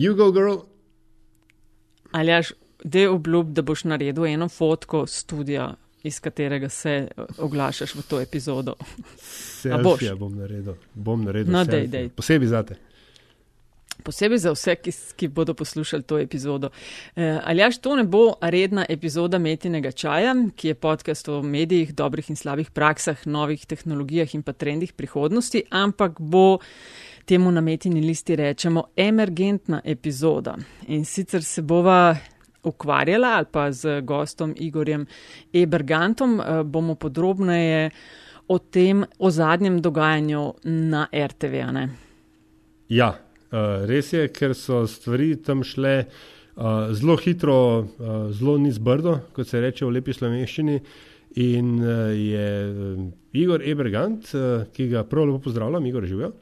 You go, girl. Ali jaš, da je obljub, da boš naredil eno fotko studia, iz katerega se oglašaš v to epizodo. Selfie bom naredil. Bom naredil no, dej, dej. Posebej za te. Posebej za vse, ki, ki bodo poslušali to epizodo. Eh, ali jaš to ne bo redna epizoda Metinega čaja, ki je podcast o medijih, dobrih in slabih praksah, novih tehnologijah in pa trendih prihodnosti, ampak bo temu na Metini listi rečemo emergentna epizoda. In sicer se bova ukvarjala ali pa z gostom Igorjem Ebergantom, eh, bomo podrobneje o tem, o zadnjem dogajanju na RTV. -ne. Ja, eh, res je, ker so stvari tam šle eh, zelo hitro, zelo nizbrdo, kot se reče v lepi slovenščini. In je Igor Ebergant, ki ga prav lepo pozdravljam, Igor živijo.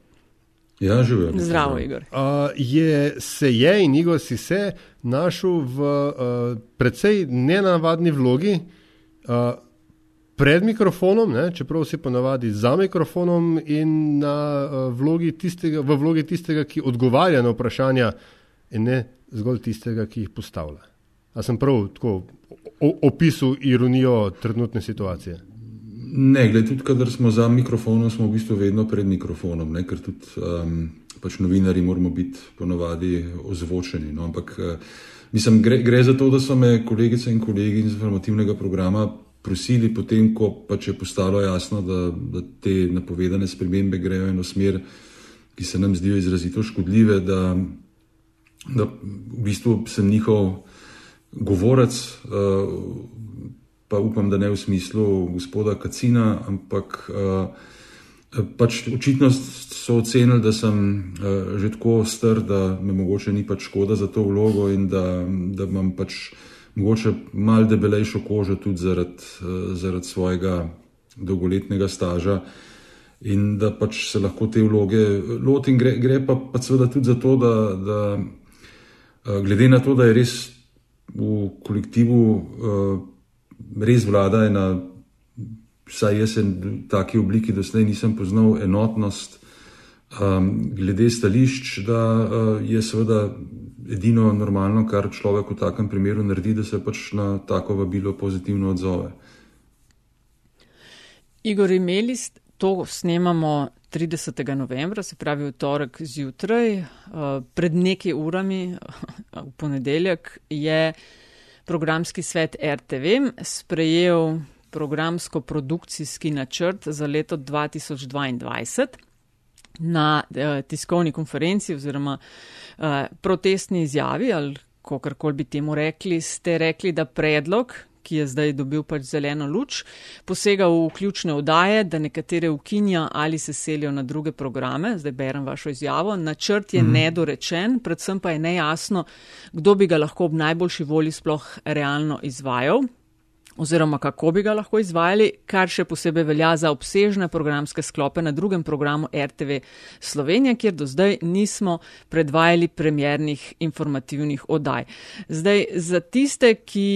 Ja, živijo. Zdravo, Igor. Uh, je se je in Igor si se našel v uh, precej nenavadni vlogi uh, pred mikrofonom, ne, čeprav si ponavadi za mikrofonom in na, uh, vlogi tistega, v vlogi tistega, ki odgovarja na vprašanja, in ne zgolj tistega, ki jih postavlja. A sem prav tako opisal ironijo trenutne situacije? Ne, gled, tudi kadar smo za mikrofonom, smo v bistvu vedno pred mikrofonom, ne, ker tudi um, pač novinari moramo biti ponovadi ozvočeni. No, ampak uh, mislim, gre, gre za to, da so me kolegice in kolegi iz informativnega programa prosili, potem ko pač je postalo jasno, da, da te napovedane spremembe grejo v eno smer, ki se nam zdijo izrazito škodljive, da, da v bistvu sem njihov govorec. Uh, pa upam, da ne v smislu gospoda Kacina, ampak uh, pač očitno so ocenili, da sem uh, že tako star, da me mogoče ni pač škoda za to vlogo in da, da imam pač mogoče mal debelejšo kožo tudi zaradi, uh, zaradi svojega dolgoletnega staža. In da pač se lahko te vloge lotim, gre, gre pa, pa seveda tudi za to, da, da glede na to, da je res v kolektivu uh, res vlada ena, vsaj jaz v taki obliki doslej nisem poznal enotnost um, glede stališč, da uh, je seveda edino normalno, kar človek v takem primeru naredi, da se pač na tako vabilo pozitivno odzove. Igor, imeli ste to, snemamo 30. novembra, se pravi v torek zjutraj, uh, pred nekaj urami, v ponedeljek, je programski svet RTV sprejel programsko-produkcijski načrt za leto 2022 na eh, tiskovni konferenci oziroma eh, protestni izjavi ali kakorkoli bi temu rekli, ste rekli, da predlog, ki je zdaj dobil pač zeleno luč, posega v ključne odaje, da nekatere ukinja ali se selijo na druge programe. Zdaj berem vašo izjavo. Načrt je mm. nedorečen, predvsem pa je nejasno, kdo bi ga lahko ob najboljši volji sploh realno izvajal oziroma kako bi ga lahko izvajali, kar še posebej velja za obsežne programske sklope na drugem programu RTV Slovenija, kjer do zdaj nismo predvajali premjernih informativnih oddaj. Zdaj, za tiste, ki,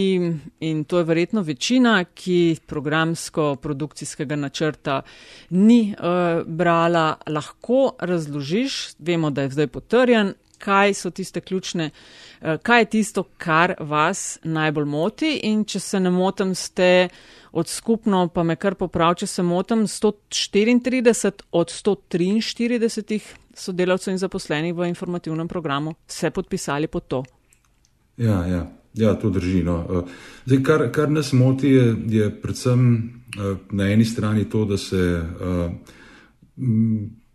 in to je verjetno večina, ki programsko-produkcijskega načrta ni uh, brala, lahko razložiš, vemo, da je zdaj potrjen, kaj so tiste ključne, eh, kaj je tisto, kar vas najbolj moti. In če se ne motim, ste od skupno, pa me kar poprav, če se motim, 134 od 143 sodelavcev in zaposlenih v informativnem programu se podpisali pod to. Ja, ja. Ja, to drži. No. Eh, zdaj, kar, kar nas moti, je, je predvsem eh, na eni strani to, da se uh,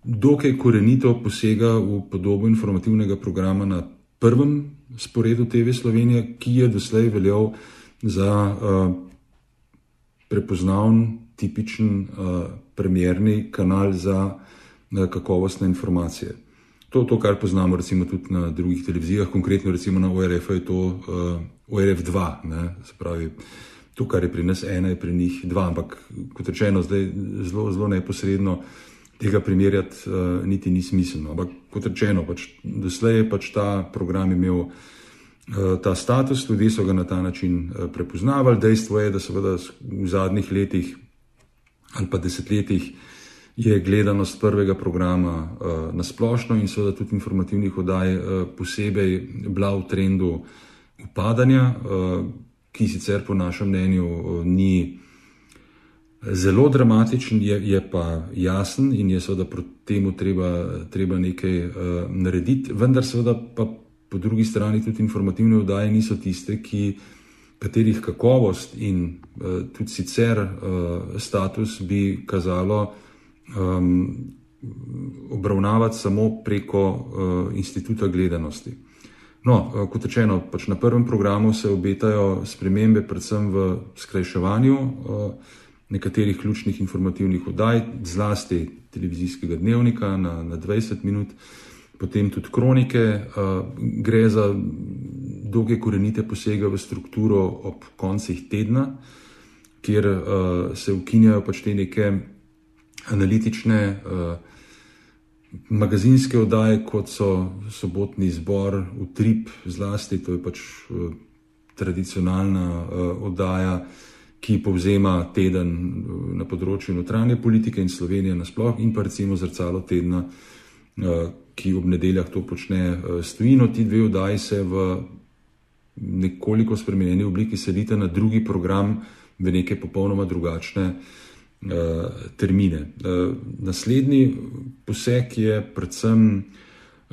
dokaj korenito posega v podobo informativnega programa na prvem sporedu TV Slovenije, ki je doslej veljal za uh, prepoznaven, tipičen, uh, premjerni kanal za uh, kakovostne informacije. To, to, kar poznamo recimo tudi na drugih televizijah, konkretno recimo na ORF, je to uh, ORF 2, ne, se pravi. To, kar je pri nas ena, je pri njih dva, ampak kot rečeno, zdaj zelo, zelo neposredno uh, tega primerjati uh, niti ni smiselno. Ampak kot rečeno, pač, doslej je pač ta program imel uh, ta status, ljudje so ga na ta način uh, prepoznavali. Dejstvo je, da seveda v zadnjih letih ali pa desetletjih je gledanost prvega programa uh, na splošno in seveda tudi informativnih oddaj uh, posebej bila v trendu upadanja, uh, ki sicer po našem mnenju uh, ni zelo dramatičen, je, je pa jasen in je seveda proti temu treba, treba nekaj uh, narediti, vendar seveda pa po drugi strani tudi informativne oddaje niso tiste, ki katerih kakovost in uh, tudi sicer uh, status bi kazalo, um, obravnavati samo preko uh, instituta gledanosti. No, uh, kot rečeno, pač na prvem programu se obetajo spremembe, predvsem v skrajševanju uh, nekaterih ključnih informativnih oddaj, zlasti televizijskega dnevnika na, na 20 minut, potem tudi kronike. Uh, gre za dolge korenite posege v strukturo ob koncih tedna, kjer uh, se ukinjajo pač te neke analitične uh, magazinske oddaje, kot so sobotni zbor, utrip, zlasti to je pač uh, tradicionalna uh, oddaja, ki povzema teden na področju notranje politike in Slovenije nasploh, in pa recimo zrcalo tedna, uh, ki ob nedeljah to počne uh, stojino. Ti dve oddaji se v nekoliko spremenjeni obliki selite na drugi program, v neke popolnoma drugačne termine. Naslednji poseg je predvsem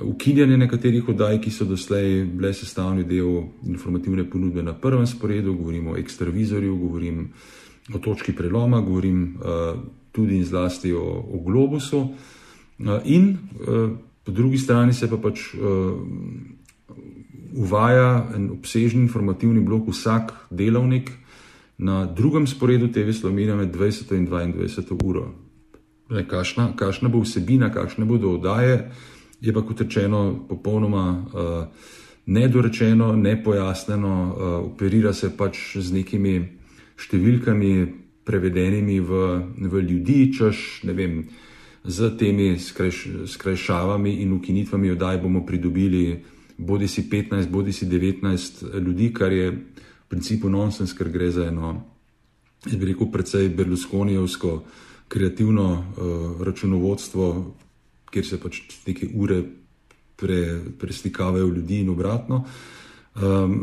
ukinjanje nekaterih oddaj, ki so doslej bile sestavni del informativne ponudbe na prvem sporedu, govorim o ekstravizorju, govorim o točki preloma, govorim uh, tudi in zlasti o, o globusu. Uh, in uh, po drugi strani se pa pač uh, uvaja en obsežen informativni blok, vsak delovnik, na drugem sporedu TV Slovenija med 20 in 22 uro. Kakšna, kakšna bo vsebina, kakšne bodo oddaje, je pa kot rečeno popolnoma uh, nedorečeno, nepojasneno, uh, operira se pač z nekimi številkami, prevedenimi v, v ljudi, češ ne vem. Z temi skrajš, skrajšavami in ukinitvami oddaj bomo pridobili bodi si 15, bodi si 19 ljudi, kar je principu nonsens, ker gre za eno, jaz bi rekel, precej berlusconijevsko kreativno uh, računovodstvo, kjer se pač neke ure pre, preslikavajo ljudi in obratno. Um,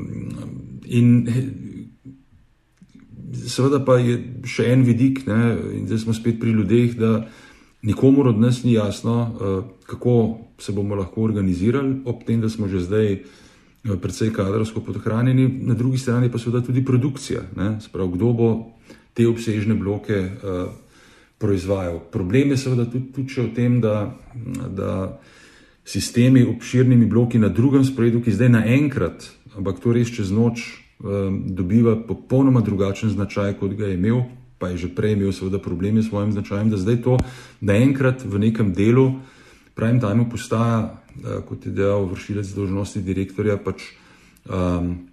in seveda pa je še en vidik, ne, in zdaj smo spet pri ljudeh, da nikomor od nas ni jasno, uh, kako se bomo lahko organizirali, ob tem, da smo že zdaj uh, predvsej kadrovsko podhranjeni, na drugi strani pa seveda tudi produkcija. Sprav, kdo bo te obsežne bloke uh, proizvajal. Problem je seveda tudi, tudi v tem, da, da sistemi obširnimi bloki na drugem sporedu, ki zdaj naenkrat, ampak to res čez noč, um, dobiva popolnoma drugačen značaj, kot ga je imel, pa je že prej imel seveda probleme s svojim značajem, da zdaj to naenkrat v nekem delu, pravim, tajmo postaja Eh, kot je dejal vršilec dožnosti direktorja, pač um,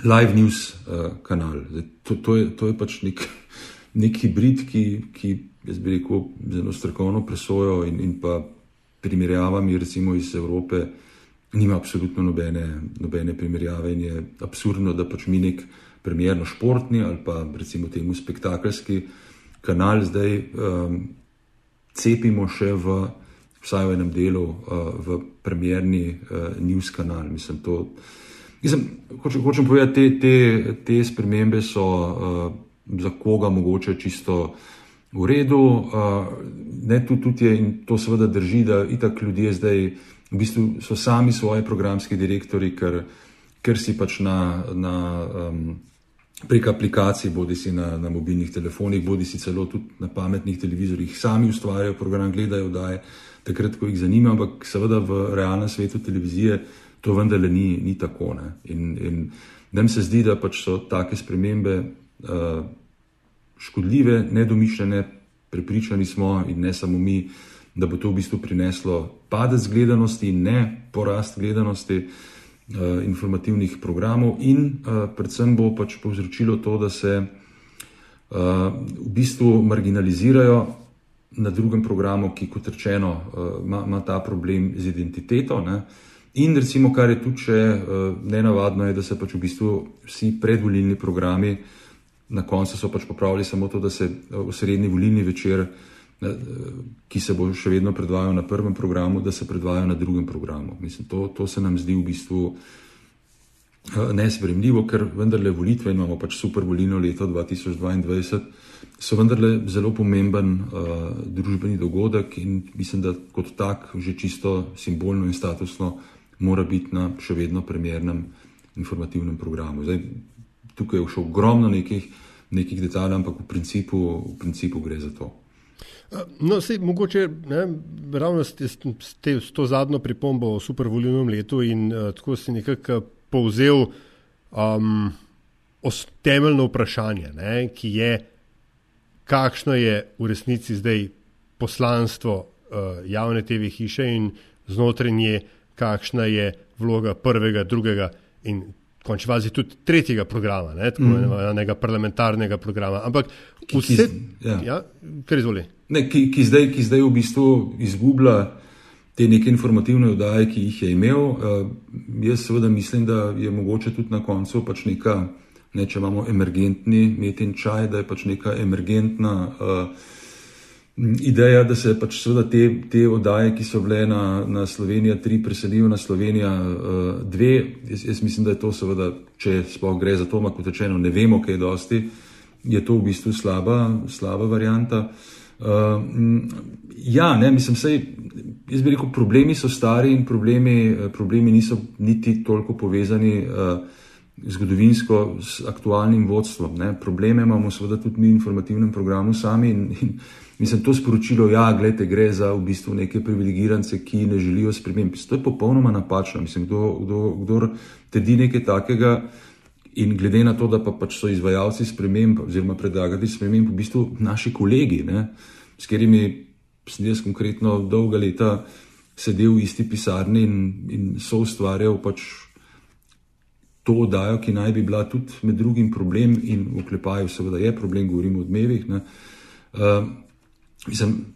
live news uh, kanal. Zdaj, to, to, je, to je pač nek, nek hibrid, ki, ki jaz bi rekel, zelo strokovno presojo in, in pa primerjavami, recimo iz Evrope, nima absolutno nobene, nobene primerjave in je absurdno, da pač mi nek premjerno športni ali pa recimo temu spektakelski kanal zdaj um, cepimo še v vsaj v enem delu, uh, v premjerni uh, news kanal. Mislim, to, mislim, hočem, hočem povedati, te, te, te spremembe so uh, za koga mogoče čisto v redu. Ne, tudi, tudi je, in to seveda drži, da itak ljudje zdaj v bistvu so sami svoji programski direktori, ker, ker si pač na. na um, Prek aplikacij, bodi si na, na mobilnih telefonih, bodi si celo tudi na pametnih televizorjih, sami ustvarjajo program, gledajo, da je takrat, ko jih zanima, ampak seveda v realnem svetu televizije to vendarle ni, ni tako. Ne. In, in nam se zdi, da pač so take spremembe uh, škodljive, nedomišljene, prepričani smo in ne samo mi, da bo to v bistvu prineslo padec gledanosti in ne porast gledanosti. Uh, informativnih programov, in uh, predvsem bo pač povzročilo to, da se uh, v bistvu marginalizirajo na drugem programu, ki, kot rečeno, ima, ima ta problem z identiteto. Ne? In recimo, kar je tudi še nenavadno, je, da se pač v bistvu vsi predvolilni programi na koncu so pač popravili samo to, da se v srednji volilni večer ki se bo še vedno predvajal na prvem programu, da se predvajajo na drugem programu. Mislim, to, to se nam zdi v bistvu uh, nespremljivo, ker vendarle volitve imamo pač super volilno leto 2022, so vendarle zelo pomemben uh, družbeni dogodek in mislim, da kot tak že čisto simbolno in statusno mora biti na še vedno premjernem informativnem programu. Zdaj, tukaj je še ogromno nekih, nekih detaljev, ampak v principu, v principu gre za to. No, sej, mogoče ne, ravno s, s, te, s to zadnjo pripombo o supervolilnem letu in uh, tako si nekako povzel um, temeljno vprašanje, ne, ki je, kakšno je v resnici zdaj poslanstvo uh, javne TV hiše in znotraj nje, kakšna je vloga prvega, drugega in končni fazi tudi tretjega programa, ne, tako mm. imenovanega parlamentarnega programa. Ampak vse, ja. ja, kar izvoli. Ne, ki, ki, zdaj, ki zdaj v bistvu izgublja te neke informativne oddaje, ki jih je imel. Uh, jaz seveda mislim, da je mogoče tudi na koncu pač neka, ne, če imamo emergentni metin čaj, da je pač neka emergentna. Uh, Ideja, da se pač te, te oddaje, ki so bile na, na Slovenijo 3, preselijo na Slovenijo 2. Uh, jaz, jaz mislim, da je to, seveda, če sploh gre za to, kot rečeno, ne vemo, kaj je dosti, je to v bistvu slaba, slaba varijanta. Uh, ja, ne, mislim, sej, jaz bi rekel, problemi so stari in problemi, problemi niso niti toliko povezani uh, zgodovinsko s aktualnim vodstvom. Ne. Probleme imamo seveda tudi mi v informativnem programu sami. In, in, Mislim, to sporočilo, da ja, gre za v bistvu neke privilegirance, ki ne želijo sprememb. To je popolnoma napačno. Mislim, kdo, kdo, kdo trdi nekaj takega in glede na to, da pa pač so izvajalci sprememb oziroma predlagati sprememb, v bistvu naši kolegi, ne, s katerimi sem jaz konkretno dolga leta sedel v isti pisarni in, in so ustvarjal pač to oddajo, ki naj bi bila tudi med drugim problem in v klepaju, seveda je problem, govorimo o odmevih. Ne, uh, Mislim,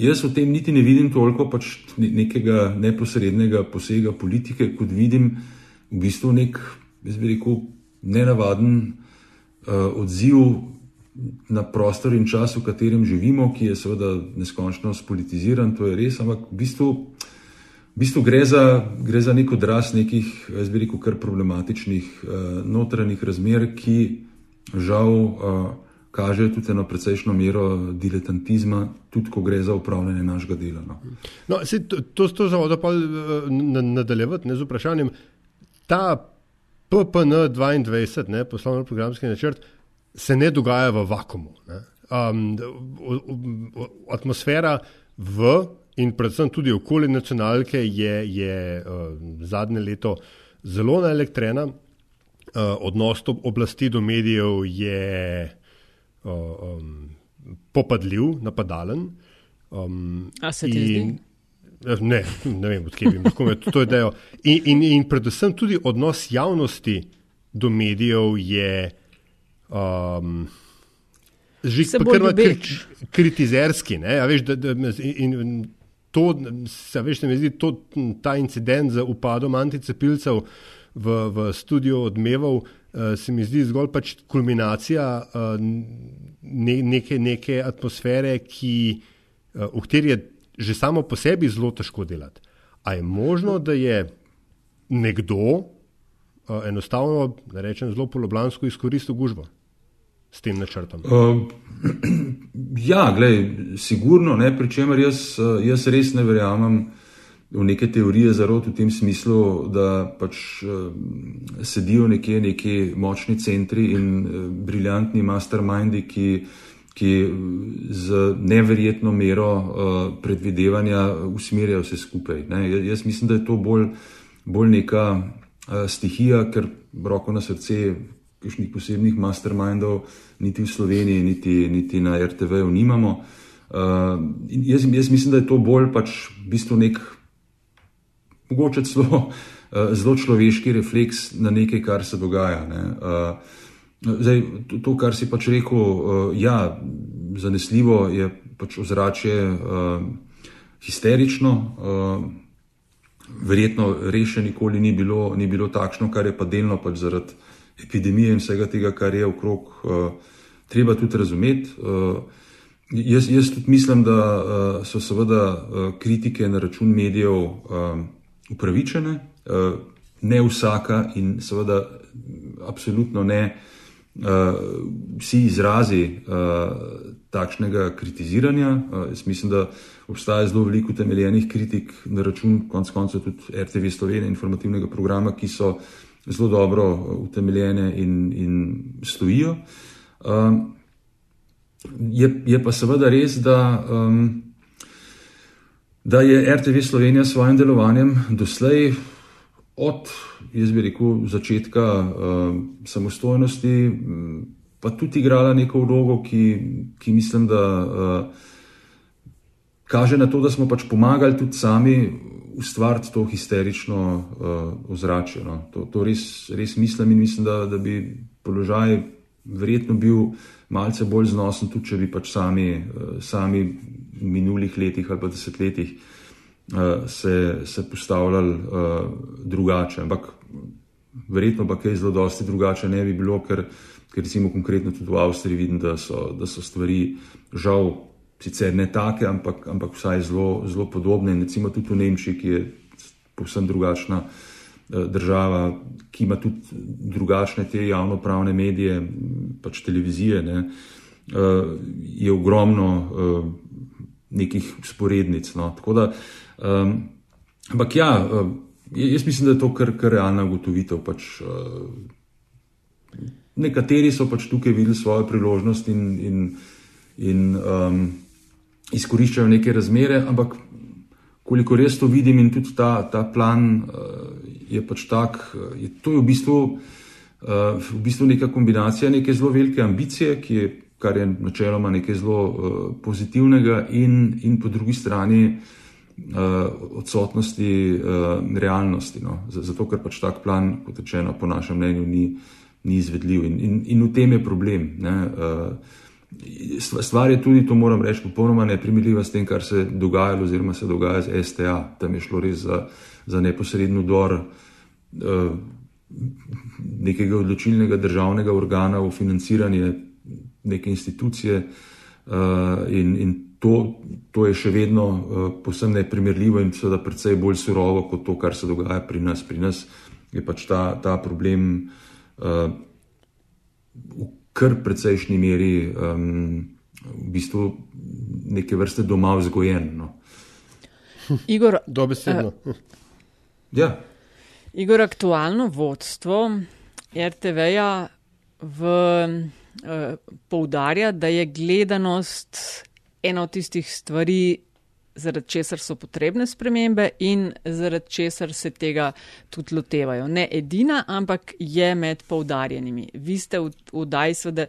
jaz v tem niti ne vidim toliko pač nekega neposrednega posega politike, kot vidim v bistvu nek, jaz bi rekel, nenavaden uh, odziv na prostor in čas, v katerem živimo, ki je seveda neskončno spolitiziran, to je res, ampak v bistvu, v bistvu gre, za, gre za nek odraz nekih, jaz bi rekel, kar problematičnih uh, notranjih razmer, ki žal. Uh, kaže tudi eno precejšno mero diletantizma, tudi ko gre za upravljanje našega dela. No. No, se, to to, to zavodo pa eh, nadaljevati ne, z vprašanjem. Ta PPN 22, ne, poslovno programski načrt, se ne dogaja v vakumu. Um, atmosfera v in predvsem tudi okoli nacionalke je, je uh, zadnje leto zelo naelektrena. Uh, odnos oblasti do medijev je um, popadljiv, napadalen. Um, A se ti zdi? Eh, ne, ne vem, odkje bi lahko to idejo. In, in, in predvsem tudi odnos javnosti do medijev je um, že kar kritizerski. Veš, da, da, in, to, se, veš, se mi zdi, to, ta incident z upadom anticepilcev v, v studiu odmeval, se mi zdi zgolj pač kulminacija uh, ne, neke, neke atmosfere, ki, uh, v kateri je že samo po sebi zelo težko delati. A je možno, da je nekdo enostavno, da rečem, zelo poloblansko izkoristil gužvo s tem načrtom? Uh, ja, gledaj, sigurno, ne, pri čemer jaz, jaz res ne verjamem v neke teorije zarot v tem smislu, da pač uh, sedijo nekje neki močni centri in uh, briljantni mastermindi, ki, ki z neverjetno mero uh, predvidevanja usmerjajo vse skupaj. Ne? Jaz mislim, da je to bolj, bolj neka uh, stihija, ker roko na srce. Kakšnih posebnih mastermindov, niti v Sloveniji, niti, niti na RTV-ju nimamo. Uh, jaz, jaz mislim, da je to bolj pač v bistvu nek mogoče celo uh, zelo človeški refleks na nekaj, kar se dogaja. Uh, zdaj, to, to, kar si pač rekel, uh, ja, zanesljivo je pač ozračje histerično. Verjetno rešeno nikoli ni bilo, ni bilo takšno, kar je pa delno pač zaradi epidemije in vsega tega, kar je okrog, uh, treba tudi razumeti. Uh, Jaz, jaz tudi mislim, da uh, so seveda uh, kritike na račun medijev um, upravičene, uh, ne vsaka in seveda absolutno ne uh, vsi izrazi uh, takšnega kritiziranja. Jaz mislim, da obstaja zelo veliko temeljenih kritik na račun, konc koncev, tudi RTV Slovenije, informativnega programa, ki so zelo dobro utemeljene in, in stojijo. Je, je pa seveda res, da, um, da je RTV Slovenija s svojim delovanjem doslej od, jaz bi rekel, začetka um, samostojnosti, pa tudi igrala neko vlogo, ki, ki mislim, da uh, kaže na to, da smo pač pomagali tudi sami ustvariti to histerično uh, ozračje. No. To, to res, res mislim in mislim, da, da bi položaj verjetno bil malce bolj znosen, tudi če bi pač sami, uh, sami minulih letih ali desetletjih uh, se, se postavljali uh, drugače. Ampak verjetno pa kaj zelo dosti drugače ne bi bilo, ker, ker recimo konkretno tudi v Avstriji vidim, da so, da so stvari žal sicer ne take, ampak, ampak vsaj zelo, zelo podobne. In recimo tudi v Nemčiji, ki je povsem drugačna eh, država, ki ima tudi drugačne te javno-pravne medije, pač televizije, ne, je ogromno nekih sporednic. No. Da, um, ampak ja, jaz mislim, da je to kar, kar realna ugotovitev. Pač, Nekateri so pač tukaj videli svojo priložnost in, in, in um, izkoriščajo neke razmere, ampak koliko res to vidim in tudi ta, ta plan uh, je pač tak, uh, je, to je v bistvu, uh, v bistvu neka kombinacija neke zelo velike ambicije, je, kar je načeloma nekaj zelo uh, pozitivnega in, in po drugi strani uh, odsotnosti uh, realnosti. No. Zato, ker pač tak plan, kot rečeno, po našem mnenju ni, ni izvedljiv in, in, in v tem je problem. Ne, uh, Stvar je tudi, to moram reči, popolnoma neprimerljiva s tem, kar se je dogajalo, oziroma se dogaja z STA. Tam je šlo res za, za neposredno dor uh, nekega odločilnega državnega organa v financiranje neke institucije, uh, in, in to, to je še vedno uh, posebno neprimerljivo in seveda precej bolj surovo kot to, kar se dogaja pri nas. Pri nas je pač ta, ta problem. Uh, kar precejšnji meri um, v bistvu neke vrste doma vzgojen. No. Igor, dobesedno. Uh, ja. Igor, aktualno vodstvo RTV-ja v, poudarja, da je gledanost ena od tistih stvari, zaradi česar so potrebne spremembe in zaradi česar se tega tudi lotevajo. Ne edina, ampak je med poudarjenimi. Vi ste v, v Dajsvede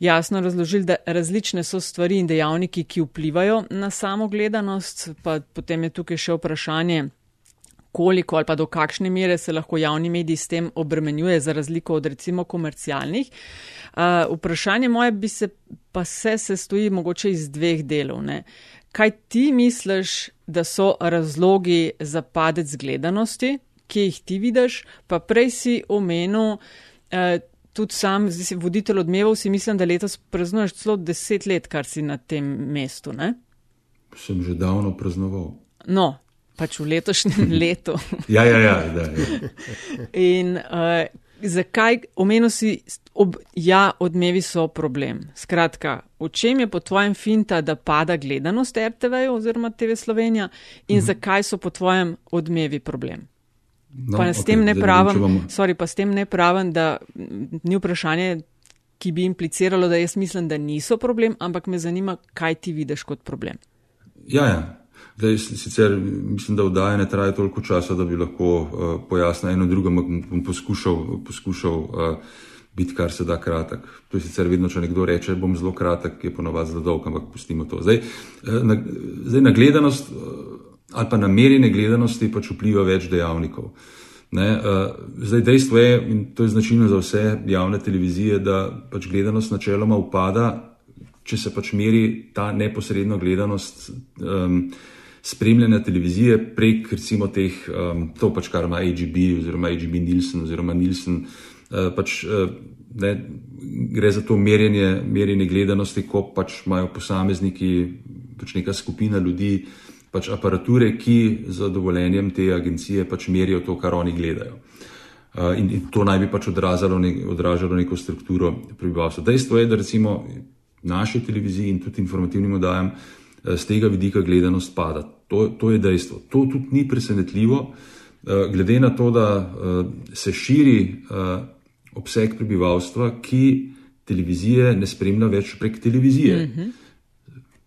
jasno razložili, da različne so stvari in dejavniki, ki vplivajo na samo gledanost, pa potem je tukaj še vprašanje, koliko ali pa do kakšne mere se lahko javni mediji s tem obremenjuje, za razliko od recimo komercialnih. Uh, vprašanje moje bi se pa se sestoji mogoče iz dveh delov. Ne? kaj ti misliš, da so razlogi za padec gledanosti, ki jih ti vidiš, pa prej si omenil, eh, tudi sam, zdaj si voditelj odmeval, si mislim, da letos praznuješ celo deset let, kar si na tem mestu. Ne? Sem že davno praznoval. No, pač v letošnjem letu. ja, ja, ja. Da, ja. In uh, zakaj omenil si, ob, ja, odmevi so problem. Skratka, v čem je po tvojem finta, da pada gledanost RTV oziroma TV Slovenija in mhm. zakaj so po tvojem odmevi problem? No, pa, s okay, ne pravim, vam... sorry, pa s tem ne pravim, da ni vprašanje, ki bi impliciralo, da jaz mislim, da niso problem, ampak me zanima, kaj ti vidiš kot problem. Ja, ja. Zdaj, sicer mislim, da vdaje ne traja toliko časa, da bi lahko uh, pojasnil eno drugo, ampak bom poskušal, poskušal uh, biti kar se da kratek. To je sicer vedno, če nekdo reče, bom zelo kratek, je ponovadi zelo dolg, ampak pustimo to. Zdaj, uh, na, zdaj na gledanost uh, ali pa na merjenje gledanosti pač vpliva več dejavnikov. Ne, uh, zdaj, dejstvo je, in to je značilno za vse javne televizije, da pač gledanost načeloma upada, če se pač meri ta neposredna gledanost. Um, spremljanja televizije prek recimo teh, um, to pač kar ima AGB oziroma AGB Nielsen oziroma Nielsen pač, ne, gre za to merjenje, merjenje gledanosti, ko pač imajo posamezniki, pač neka skupina ljudi, pač aparature, ki z dovoljenjem te agencije pač merijo to, kar oni gledajo. In, in to naj bi pač odražalo, ne, odražalo neko strukturo prebivalstva. Dejstvo je, da recimo naši televiziji in tudi informativnim oddajam z tega vidika gledanost pada. To, to je dejstvo. To tudi ni presenetljivo, glede na to, da se širi obseg prebivalstva, ki televizije ne spremlja več prek televizije, uh -huh.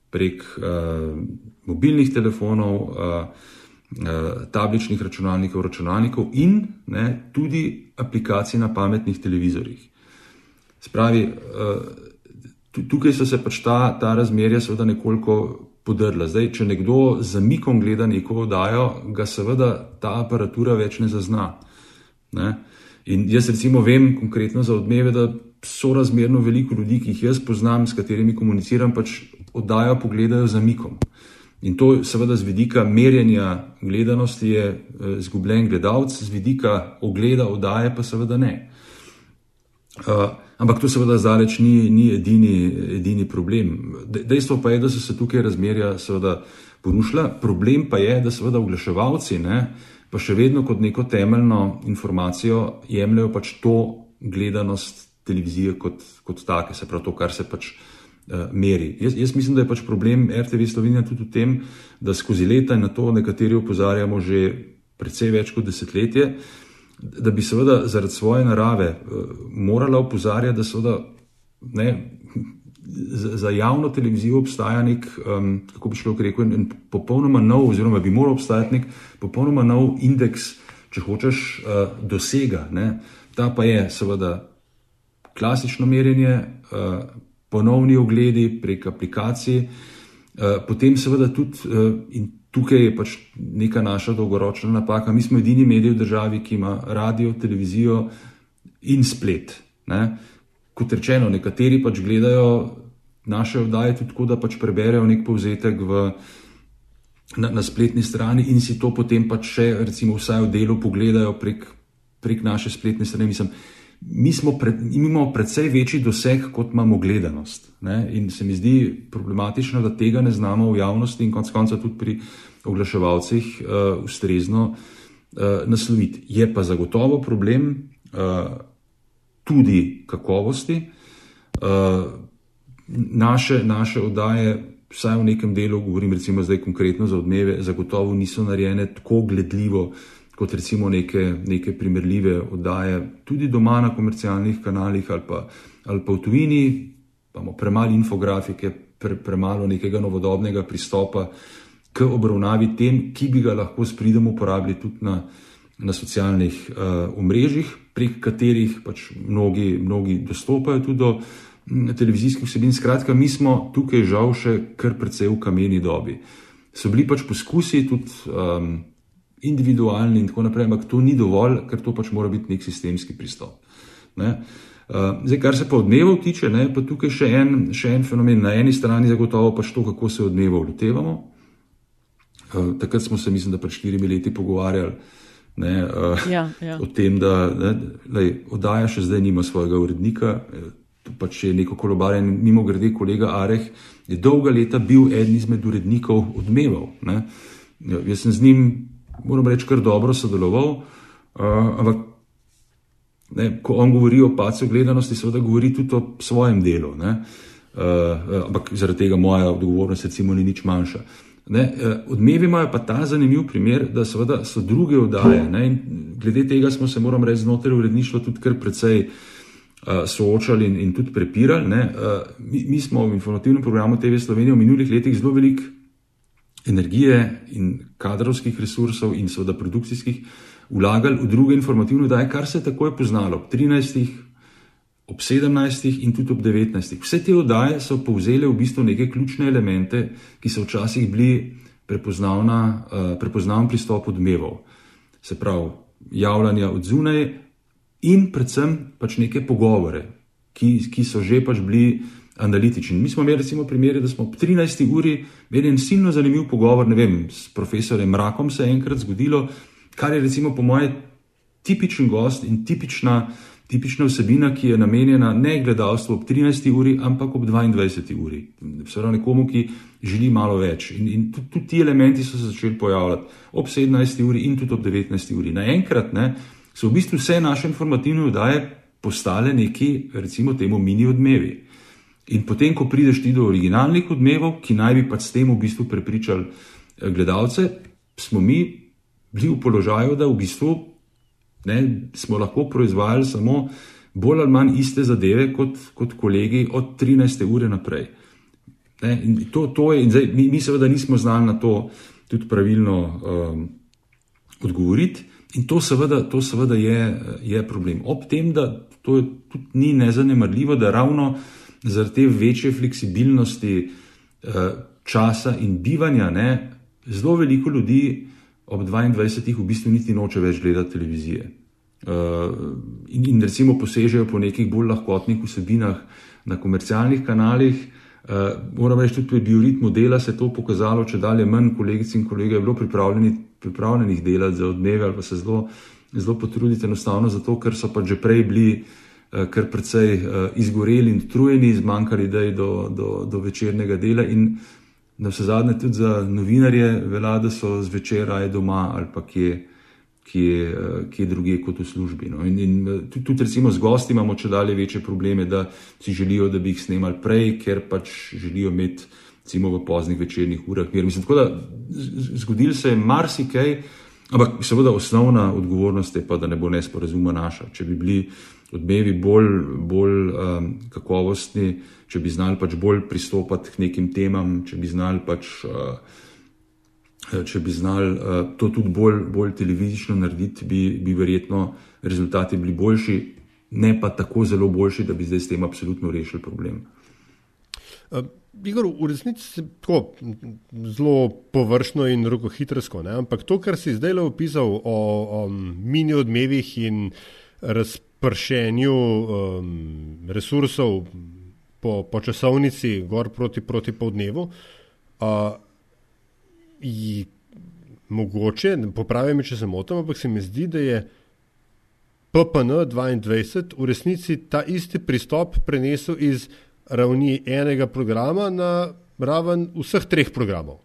prek uh, mobilnih telefonov, uh, uh, tabličnih računalnikov, računalnikov in ne, tudi aplikacij na pametnih televizorjih. Spravi, uh, tukaj so se pač ta, ta razmerja seveda nekoliko podrla. Zdaj, če nekdo z zamikom gleda neko oddajo, ga seveda ta aparatura več ne zazna. Ne? In jaz recimo vem konkretno za odmeve, da so razmerno veliko ljudi, ki jih jaz poznam, s katerimi komuniciram, pač oddajo pogledajo za mikom. In to seveda z vidika merjenja gledanosti je izgubljen gledalec, z vidika ogleda oddaje pa seveda ne. Uh, ampak to seveda zdaleč ni, ni edini, edini problem. Dejstvo pa je, da so se tukaj razmerja seveda porušila, problem pa je, da seveda oglaševalci ne, uh, pa še vedno kot neko temeljno informacijo jemljajo pač to gledanost televizije kot, kot take, se pravi to, kar se pač uh, meri. Jaz, jaz mislim, da je pač problem RTV Slovenija tudi v tem, da skozi leta in na to nekateri opozarjamo že precej več kot desetletje, da bi seveda zaradi svoje narave uh, morala opozarjati, da seveda ne, za javno televizijo obstaja nek, um, kako bi človek rekel, en popolnoma nov, oziroma bi moral obstajati nek popolnoma nov indeks, če hočeš, uh, dosega. Ne? Ta pa je seveda klasično merjenje, uh, ponovni ogledi prek aplikacij, uh, potem seveda tudi, uh, tukaj je pač neka naša dolgoročna napaka, mi smo edini medij v državi, ki ima radio, televizijo in splet. Ne? kot rečeno, nekateri pač gledajo naše oddaje tudi tako, da pač preberejo nek povzetek v, na, na spletni strani in si to potem pač še, recimo, vsaj v delu pogledajo prek, prek naše spletne strani. Mislim, mi pred, imamo precej večji doseg, kot imamo gledanost. Ne? In se mi zdi problematično, da tega ne znamo v javnosti in konec konca tudi pri oglaševalcih uh, ustrezno uh, nasloviti. Je pa zagotovo problem. Uh, tudi kakovosti. Uh, naše, naše oddaje, vsaj v nekem delu, govorim recimo zdaj konkretno za odmeve, zagotovo niso narejene tako gledljivo kot recimo neke, neke primerljive oddaje, tudi doma na komercialnih kanalih ali pa, ali pa v tujini, imamo premalo infografike, pre, premalo nekega novodobnega pristopa k obravnavi tem, ki bi ga lahko s pridom uporabili tudi na, na socialnih uh, omrežjih prek katerih pač mnogi, mnogi dostopajo tudi do televizijskih vsebin. Skratka, mi smo tukaj žal še kar precej v kameni dobi. So bili pač poskusi tudi um, individualni in tako naprej, ampak to ni dovolj, ker to pač mora biti nek sistemski pristop. Ne? Uh, zdaj, kar se pa odmevov tiče, ne, pa tukaj še en, še en fenomen. Na eni strani zagotovo pač to, kako se odmevov lotevamo. Uh, takrat smo se, mislim, da pred štirimi leti pogovarjali, ne, uh, ja, ja. o tem, da ne, oddaja še zdaj nima svojega urednika. Pač je neko kolobarjen, mimo grede, kolega Areh je dolga leta bil eden izmed urednikov odmeval. Ne. Jaz sem z njim, moram reči, kar dobro sodeloval, uh, ampak ne, ko on govori o pacu gledanosti, seveda govori tudi o svojem delu. Ne. Uh, ampak zaradi tega moja odgovornost, recimo, ni nič manjša. Ne, odmevi imajo pa ta zanimiv primer, da so druge oddaje. Ne, glede tega smo se, moram reči, znotraj uredništva tudi kar precej uh, soočali in, in tudi prepirali. Ne, uh, mi, mi smo v informativnem programu TV Slovenije v minulih letih zelo veliko energije in kadrovskih resursov in seveda produkcijskih vlagali v druge informativne oddaje, kar se je takoj poznalo. Ob 13 ob 17 in tudi ob 19. Vse te oddaje so povzele v bistvu neke ključne elemente, ki so včasih bili uh, prepoznaven pristop odmevov. Se pravi, javljanja od zunaj in predvsem pač neke pogovore, ki, ki so že pač bili analitični. Mi smo imeli recimo primere, da smo ob 13. uri imeli en silno zanimiv pogovor, ne vem, s profesorjem Mrakom se je enkrat zgodilo, kar je recimo po moje tipičen gost in tipična tipična vsebina, ki je namenjena ne gledalstvu ob 13. uri, ampak ob 22. uri. Pravi nekomu, ki želi malo več. In, in tudi, tudi ti elementi so se začeli pojavljati ob 17. uri in tudi ob 19. uri. Naenkrat so v bistvu vse naše informativne vdaje postale neki, recimo, temu mini odmevi. In potem, ko prideš ti do originalnih odmevov, ki naj bi pa s tem v bistvu prepričali eh, gledalce, smo mi bili v položaju, da v bistvu ne, smo lahko proizvajali samo bolj ali manj iste zadeve kot, kot kolegi od 13. ure naprej. Ne, in to, to je, in zdaj, mi, mi seveda nismo znali na to tudi pravilno um, odgovoriti, in to seveda, to seveda je, je problem. Ob tem, da to tudi ni nezanemarljivo, da ravno zaradi te večje fleksibilnosti uh, časa in bivanja, ne, zelo veliko ljudi ob 22. v bistvu niti noče več gledati televizije. Uh, in, in recimo posežejo po nekih bolj lahkotnih vsebinah na komercialnih kanalih. Uh, moram reči, tudi pri bioritmu dela se je to pokazalo, če dalje manj kolegic in kolegov je bilo pripravljeni, pripravljenih delati za odmeve ali pa se zelo, zelo potruditi, enostavno zato, ker so pa že prej bili kar precej uh, izgoreli in trujeni, zmanjkali idej do, do, do večernega dela. In na vse zadnje tudi za novinarje velja, da so zvečer raje doma ali pa kje, kje, kje druge kot v službi. No. In, in tudi, tudi recimo z gosti imamo če dalje večje probleme, da si želijo, da bi jih snemali prej, ker pač želijo imeti recimo v poznih večernih urah. Mislim, tako da zgodil se je marsikaj. Ampak, seveda, osnovna odgovornost je pa, da ne bo nesporazuma naša. Če bi bili odmevi bolj, bolj um, kakovostni, če bi znali pač bolj pristopati k nekim temam, če bi znali pač. Uh, Če bi znali uh, to tudi bolj, bolj televizično narediti, bi, bi verjetno rezultati bili boljši, ne pa tako zelo boljši, da bi zdaj s tem absolutno rešili problem. Uh, Igor, v resnici je tako zelo površno in rokohitrsko, ampak to, kar si zdaj le opisal o, o mini odmevih in razpršenju um, resursov po, po časovnici, gor proti, proti povdnevu. Uh, mogoče, popravim, če se motim, ampak se mi zdi, da je PPN 22 v resnici ta isti pristop prenesel iz ravni enega programa na raven vseh treh programov.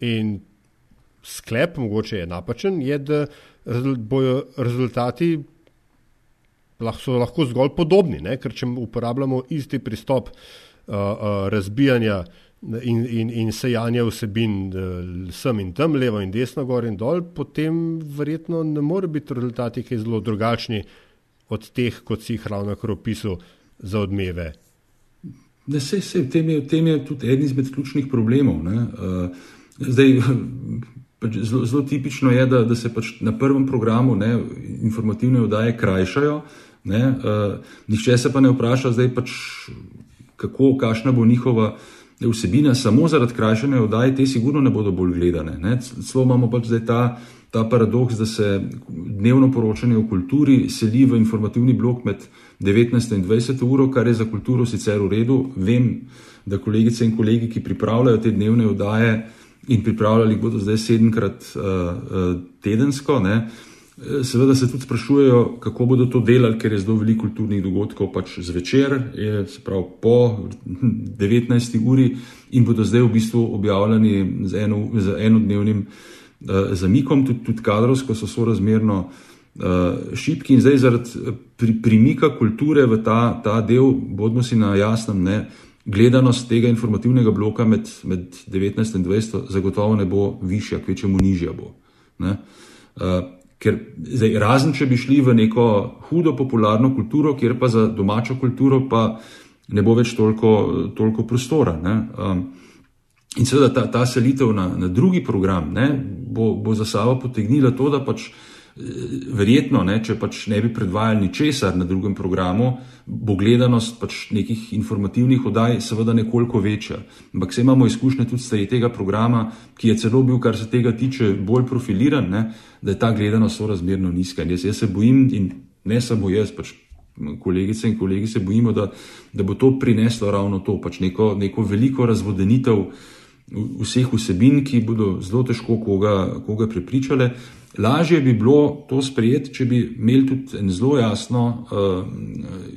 In sklep, mogoče je napačen, je, da bojo rezultati lahko, lahko zgolj podobni, ne? ker če uporabljamo isti pristop uh, uh, razbijanja in, in, in sejanja vsebin uh, sem in tam, levo in desno, gor in dol, potem verjetno ne more biti rezultati, ki so zelo drugačni od teh, kot si jih ravno kar opisal za odmeve. Ne, se, se, v, tem je, v tem je tudi eden izmed ključnih problemov. Uh, zdaj, pač zelo, zelo tipično je, da, da se pač na prvem programu ne, informativne oddaje krajšajo, Ne, uh, nihče se pa ne vpraša, zdaj pač, kako, kakšna bo njihova vsebina, samo zaradi krajšanja oddaje, te sigurno ne bodo bolj gledane. Celo imamo pač zdaj ta, ta paradoks, da se dnevno poročanje o kulturi seli v informativni blok med 19 in 20 uro, kar je za kulturo sicer v redu. Vem, da kolegice in kolegi, ki pripravljajo te dnevne oddaje in pripravljali bodo zdaj sedemkrat uh, uh, tedensko, ne, Seveda se tudi sprašujejo, kako bodo to delali, ker je zelo veliko kulturnih dogodkov pač zvečer, je, se pravi po 19. uri in bodo zdaj v bistvu objavljeni z, eno, z enodnevnim uh, zamikom, tudi, tudi kadrovsko so sorazmerno uh, šipki in zdaj zaradi pri, primika kulture v ta, ta del, bodimo si na jasnem, ne, gledanost tega informativnega bloka med, med 19 in 20 zagotovo ne bo višja, kvečemu nižja bo. Ne. Uh, Ker zdaj, razen če bi šli v neko hudo popularno kulturo, kjer pa za domačo kulturo pa ne bo več toliko, toliko prostora. Um, in seveda ta, ta selitev na, na drugi program ne, bo, bo za sabo potegnila to, da pač verjetno, ne, če pač ne bi predvajali ničesar na drugem programu, bo gledanost pač nekih informativnih oddaj seveda nekoliko večja. Ampak se imamo izkušnje tudi iz tega programa, ki je celo bil, kar se tega tiče, bolj profiliran, ne, da je ta gledanost sorazmerno nizka. Jaz, jaz se bojim, in ne samo jaz, pač kolegice in kolegi se bojimo, da, da bo to prineslo ravno to, pač neko, neko veliko razvodenitev. vseh vsebin, ki bodo zelo težko koga, koga prepričale. Lažje bi bilo to sprejeti, če bi imeli tudi en zelo jasno uh,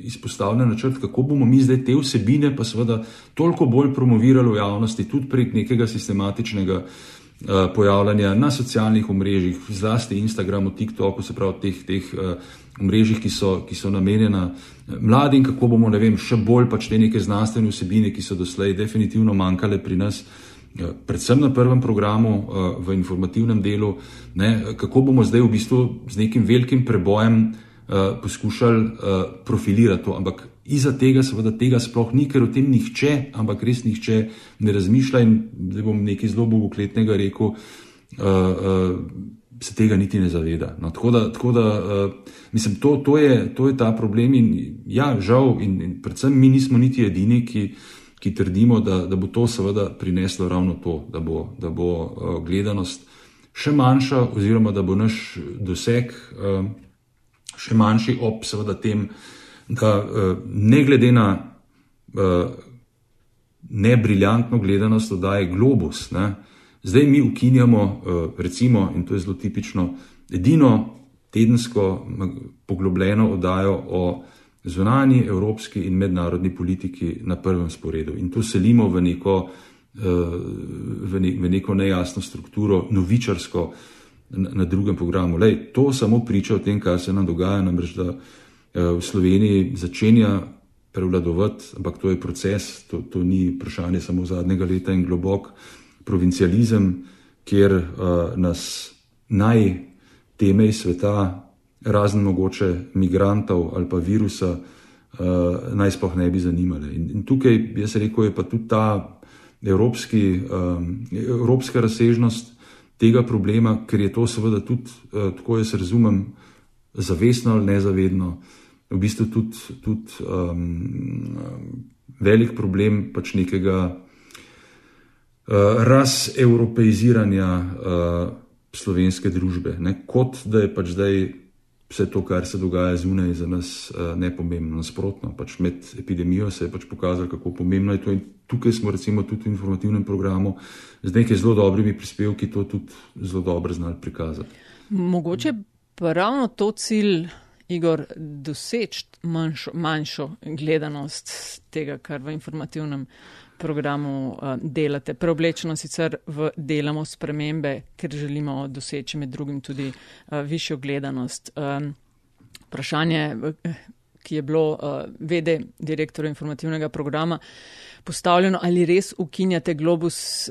izpostavljen načrt, kako bomo mi zdaj te vsebine, pa seveda toliko bolj promovirali v javnosti, tudi prek nekega sistematičnega uh, pojavljanja na socialnih omrežjih, zlasti Instagramu, TikToku, se pravi teh, teh uh, omrežjih, ki so, ki so namenjena mladim, kako bomo, vem, še bolj pač te neke znanstvene vsebine, ki so doslej definitivno manjkale pri nas. Uh, predvsem na prvem programu, eh, v informativnem delu, ne, kako bomo zdaj v bistvu z nekim velikim prebojem uh, poskušali uh, profilirati to. Ampak iza tega, seveda, tega sploh ni, ker o tem nihče, ampak res nihče ne razmišlja. In zdaj bom nekaj zelo bogokletnega rekel, uh, uh, se tega niti ne zaveda. No, tako da, tako da uh, mislim, to, to, je, to je ta problem. In ja, žal, in, in predvsem mi nismo niti edini, ki ki trdimo, da, da bo to seveda prineslo ravno to, da bo, da bo uh, gledanost še manjša, oziroma da bo naš doseg uh, še manjši, ob seveda tem, da uh, ne glede na uh, nebriljantno gledanost oddaje Globus, ne, zdaj mi ukinjamo, recimo, in to je zelo tipično, edino tedensko poglobljeno oddajo o zunanji evropski in mednarodni politiki na prvem sporedu. In to selimo v neko, eh, v ne, v neko nejasno strukturo, novičarsko na drugem programu. Lej, to samo priča o tem, kaj se nam dogaja, namreč da eh, v Sloveniji začenja prevladovati, ampak to je proces, to, to ni vprašanje samo zadnjega leta in globok provincializem, kjer uh, nas najtemej sveta razen mogoče migrantov ali pa virusa, uh, naj sploh ne bi zanimale. In, in tukaj, jaz rekel, je pa tudi ta evropski, um, evropska razsežnost tega problema, ker je to seveda tudi, uh, tako jaz razumem, zavestno ali nezavedno, v bistvu tudi, tudi um, velik problem pač nekega uh, razeuropeiziranja uh, slovenske družbe, ne? kot da je pač zdaj vse to, kar se dogaja zunaj, za nas uh, nepomembno. Nasprotno, pač med epidemijo se je pač pokazalo, kako pomembno je to. In tukaj smo, recimo, tudi v informativnem programu z nekaj zelo dobrimi prispevki to tudi zelo dobro znali prikazati. Mogoče pa ravno to cilj. Igor, doseči manjšo, manjšo gledanost tega, kar v informativnem programu uh, delate. Preoblečeno sicer v delamo spremembe, ker želimo doseči med drugim tudi uh, višjo gledanost. Vprašanje, ki je bilo vede direktorja informativnega programa postavljeno, ali res ukinjate globus,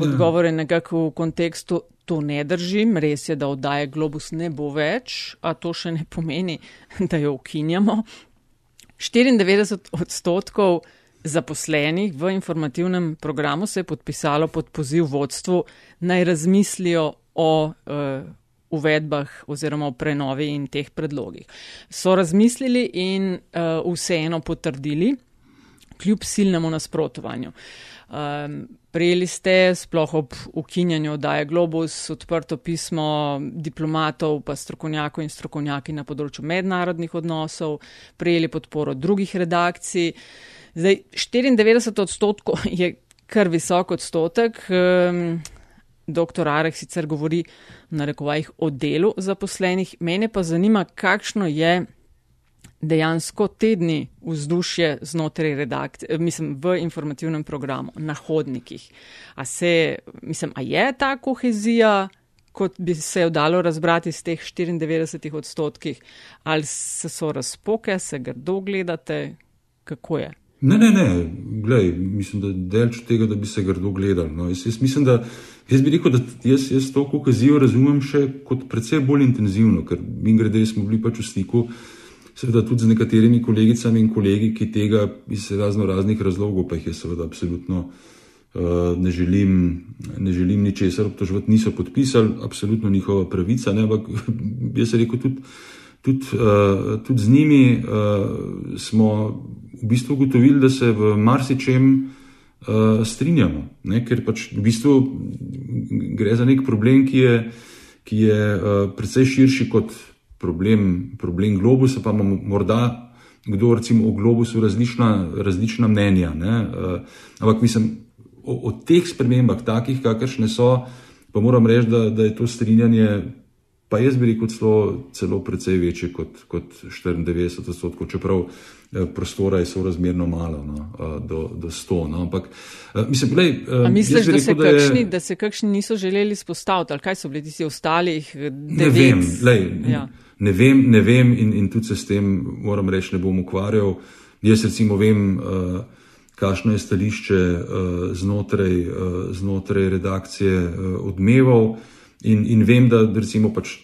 odgovor je nekako v kontekstu. To ne drži, res je, da oddaje globus ne bo več, a to še ne pomeni, da jo ukinjamo. 94 odstotkov zaposlenih v informativnem programu se je podpisalo pod poziv vodstvu naj razmislijo o uh, uvedbah oziroma o prenovi in teh predlogih. So razmislili in uh, vseeno potrdili, kljub silnemu nasprotovanju. Um, Prijeli ste sploh ob ukinjanju oddaje Globus odprto pismo diplomatov, pa strokovnjakov in strokovnjaki na področju mednarodnih odnosov, prijeli podporo drugih redakcij. Uh, Zdaj, 94 odstotkov je kar visok odstotek. Um, Doktor Arek sicer govori na rekovajih o delu zaposlenih. Mene pa zanima, kakšno je dejansko tedni vzdušje znotraj redakcije, mislim, v informativnem programu, na hodnikih. A se, mislim, a je ta kohezija, kot bi se jo dalo razbrati iz teh 94 odstotkih, ali se so razpoke, se grdo gledate, kako je? Ne, ne, ne, Glej, mislim, da je delč tega, da bi se grdo gledali. No. Jaz, jaz, mislim, da, jaz bi rekel, da jaz, jaz to kokazijo razumem še kot precej bolj intenzivno, ker mi grede smo bili pač v stiku, seveda tudi z nekaterimi kolegicami in kolegi, ki tega iz razno raznih razlogov, pa jih je seveda absolutno uh, ne želim, ne želim ničesar obtoževati, niso podpisali, absolutno njihova pravica, ne, ampak jaz se rekel tudi, tudi, uh, tudi z njimi uh, smo v bistvu ugotovili, da se v marsičem uh, strinjamo, ne? ker pač v bistvu gre za nek problem, ki je, ki je precej širši kot problem, problem globusa, pa imamo morda. Kdo recimo o globusu različna, različna mnenja. Uh, ampak mislim, o, o teh spremembah, takih, kakršne so, pa moram reči, da, da je to strinjanje, pa jaz bi rekel, celo, celo precej večje kot, kot 94 odstotkov, čeprav eh, prostora je sorazmerno malo, no, eh, do, do 100. No, ampak, eh, mislim, lej, misliš, da, rekel, se da, kakšni, je, da se kakšni niso želeli spostaviti, ali kaj so bili tisti ostalih? Ne vem, lej, ja. ne vem, ne vem in, in tudi se s tem, moram reči, ne bom ukvarjal. Jaz recimo vem, uh, kakšno je stališče uh, znotraj, uh, znotraj redakcije uh, odmeval in, in vem, da recimo pač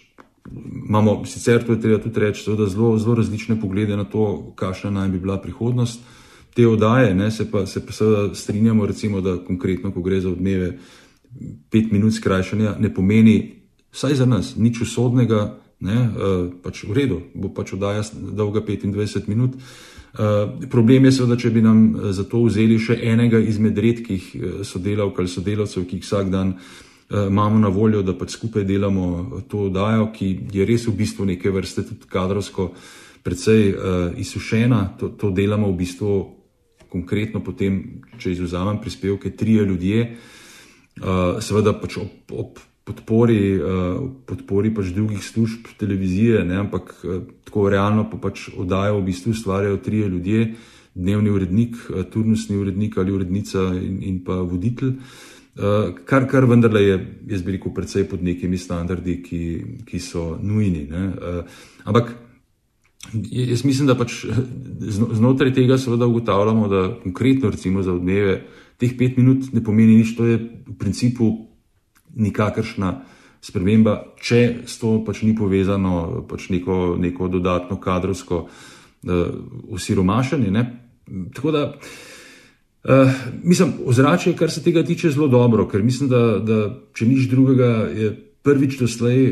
imamo, sicer to je treba tudi reči, zelo, zelo različne poglede na to, kakšna naj bi bila prihodnost te oddaje, ne, se pa, se pa seveda strinjamo, recimo, da konkretno, ko gre za odmeve, pet minut skrajšanja ne pomeni, vsaj za nas, nič usodnega, ne, uh, pač v redu, bo pač oddaja dolga 25 minut. Uh, problem je seveda, če bi nam za to vzeli še enega izmed redkih sodelavk ali sodelavcev, ki jih vsak dan uh, Eh, imamo na voljo, da pač skupaj delamo to oddajo, ki je res v bistvu neke vrste tudi kadrovsko precej uh, izsušena. To, to delamo v bistvu konkretno potem, če izuzamem prispevke, trije ljudje, uh, seveda pač ob, ob podpori, uh, podpori pač drugih služb televizije, ne, ampak uh, tako realno pa pač oddajo v bistvu ustvarjajo trije ljudje, dnevni urednik, turnusni urednik ali urednica in, in pa voditelj. Uh, kar, kar vendarle je, jaz bi rekel, predvsej pod nekimi standardi, ki, ki so nujni. Uh, ampak jaz mislim, da pač znotraj tega seveda ugotavljamo, da konkretno recimo za odmeve teh pet minut ne pomeni nič, to je v principu nikakršna sprememba, če s to pač ni povezano pač neko, neko dodatno kadrovsko uh, osiromašanje. Tako da uh, Uh, mislim, ozračje, kar se tega tiče, je zelo dobro, ker mislim, da, da če nič drugega, je prvič doslej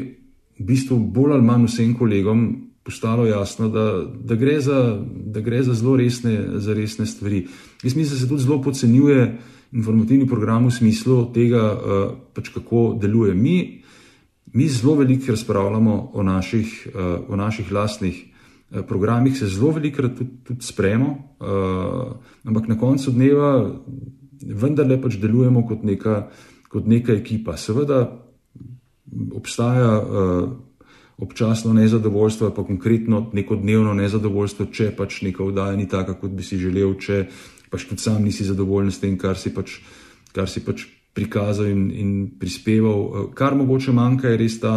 v bistvu bolj ali manj vsem kolegom postalo jasno, da, da, gre, za, da gre za zelo resne, za resne stvari. Jaz mislim, da se tudi zelo podcenjuje informativni program v smislu tega, uh, pač kako deluje. Mi, mi zelo veliko razpravljamo o naših, uh, o naših lastnih. Eh, programih se zelo velikokrat tudi, tudi spremo, uh, ampak na koncu dneva vendarle pač delujemo kot neka, kot neka ekipa. Seveda obstaja uh, občasno nezadovoljstvo, pa konkretno neko dnevno nezadovoljstvo, če pač neka vdaja ni taka, kot bi si želel, če pač tudi sam nisi zadovoljen s tem, kar si pač, kar si pač prikazal in, in prispeval. Uh, kar mogoče manjka, je res ta,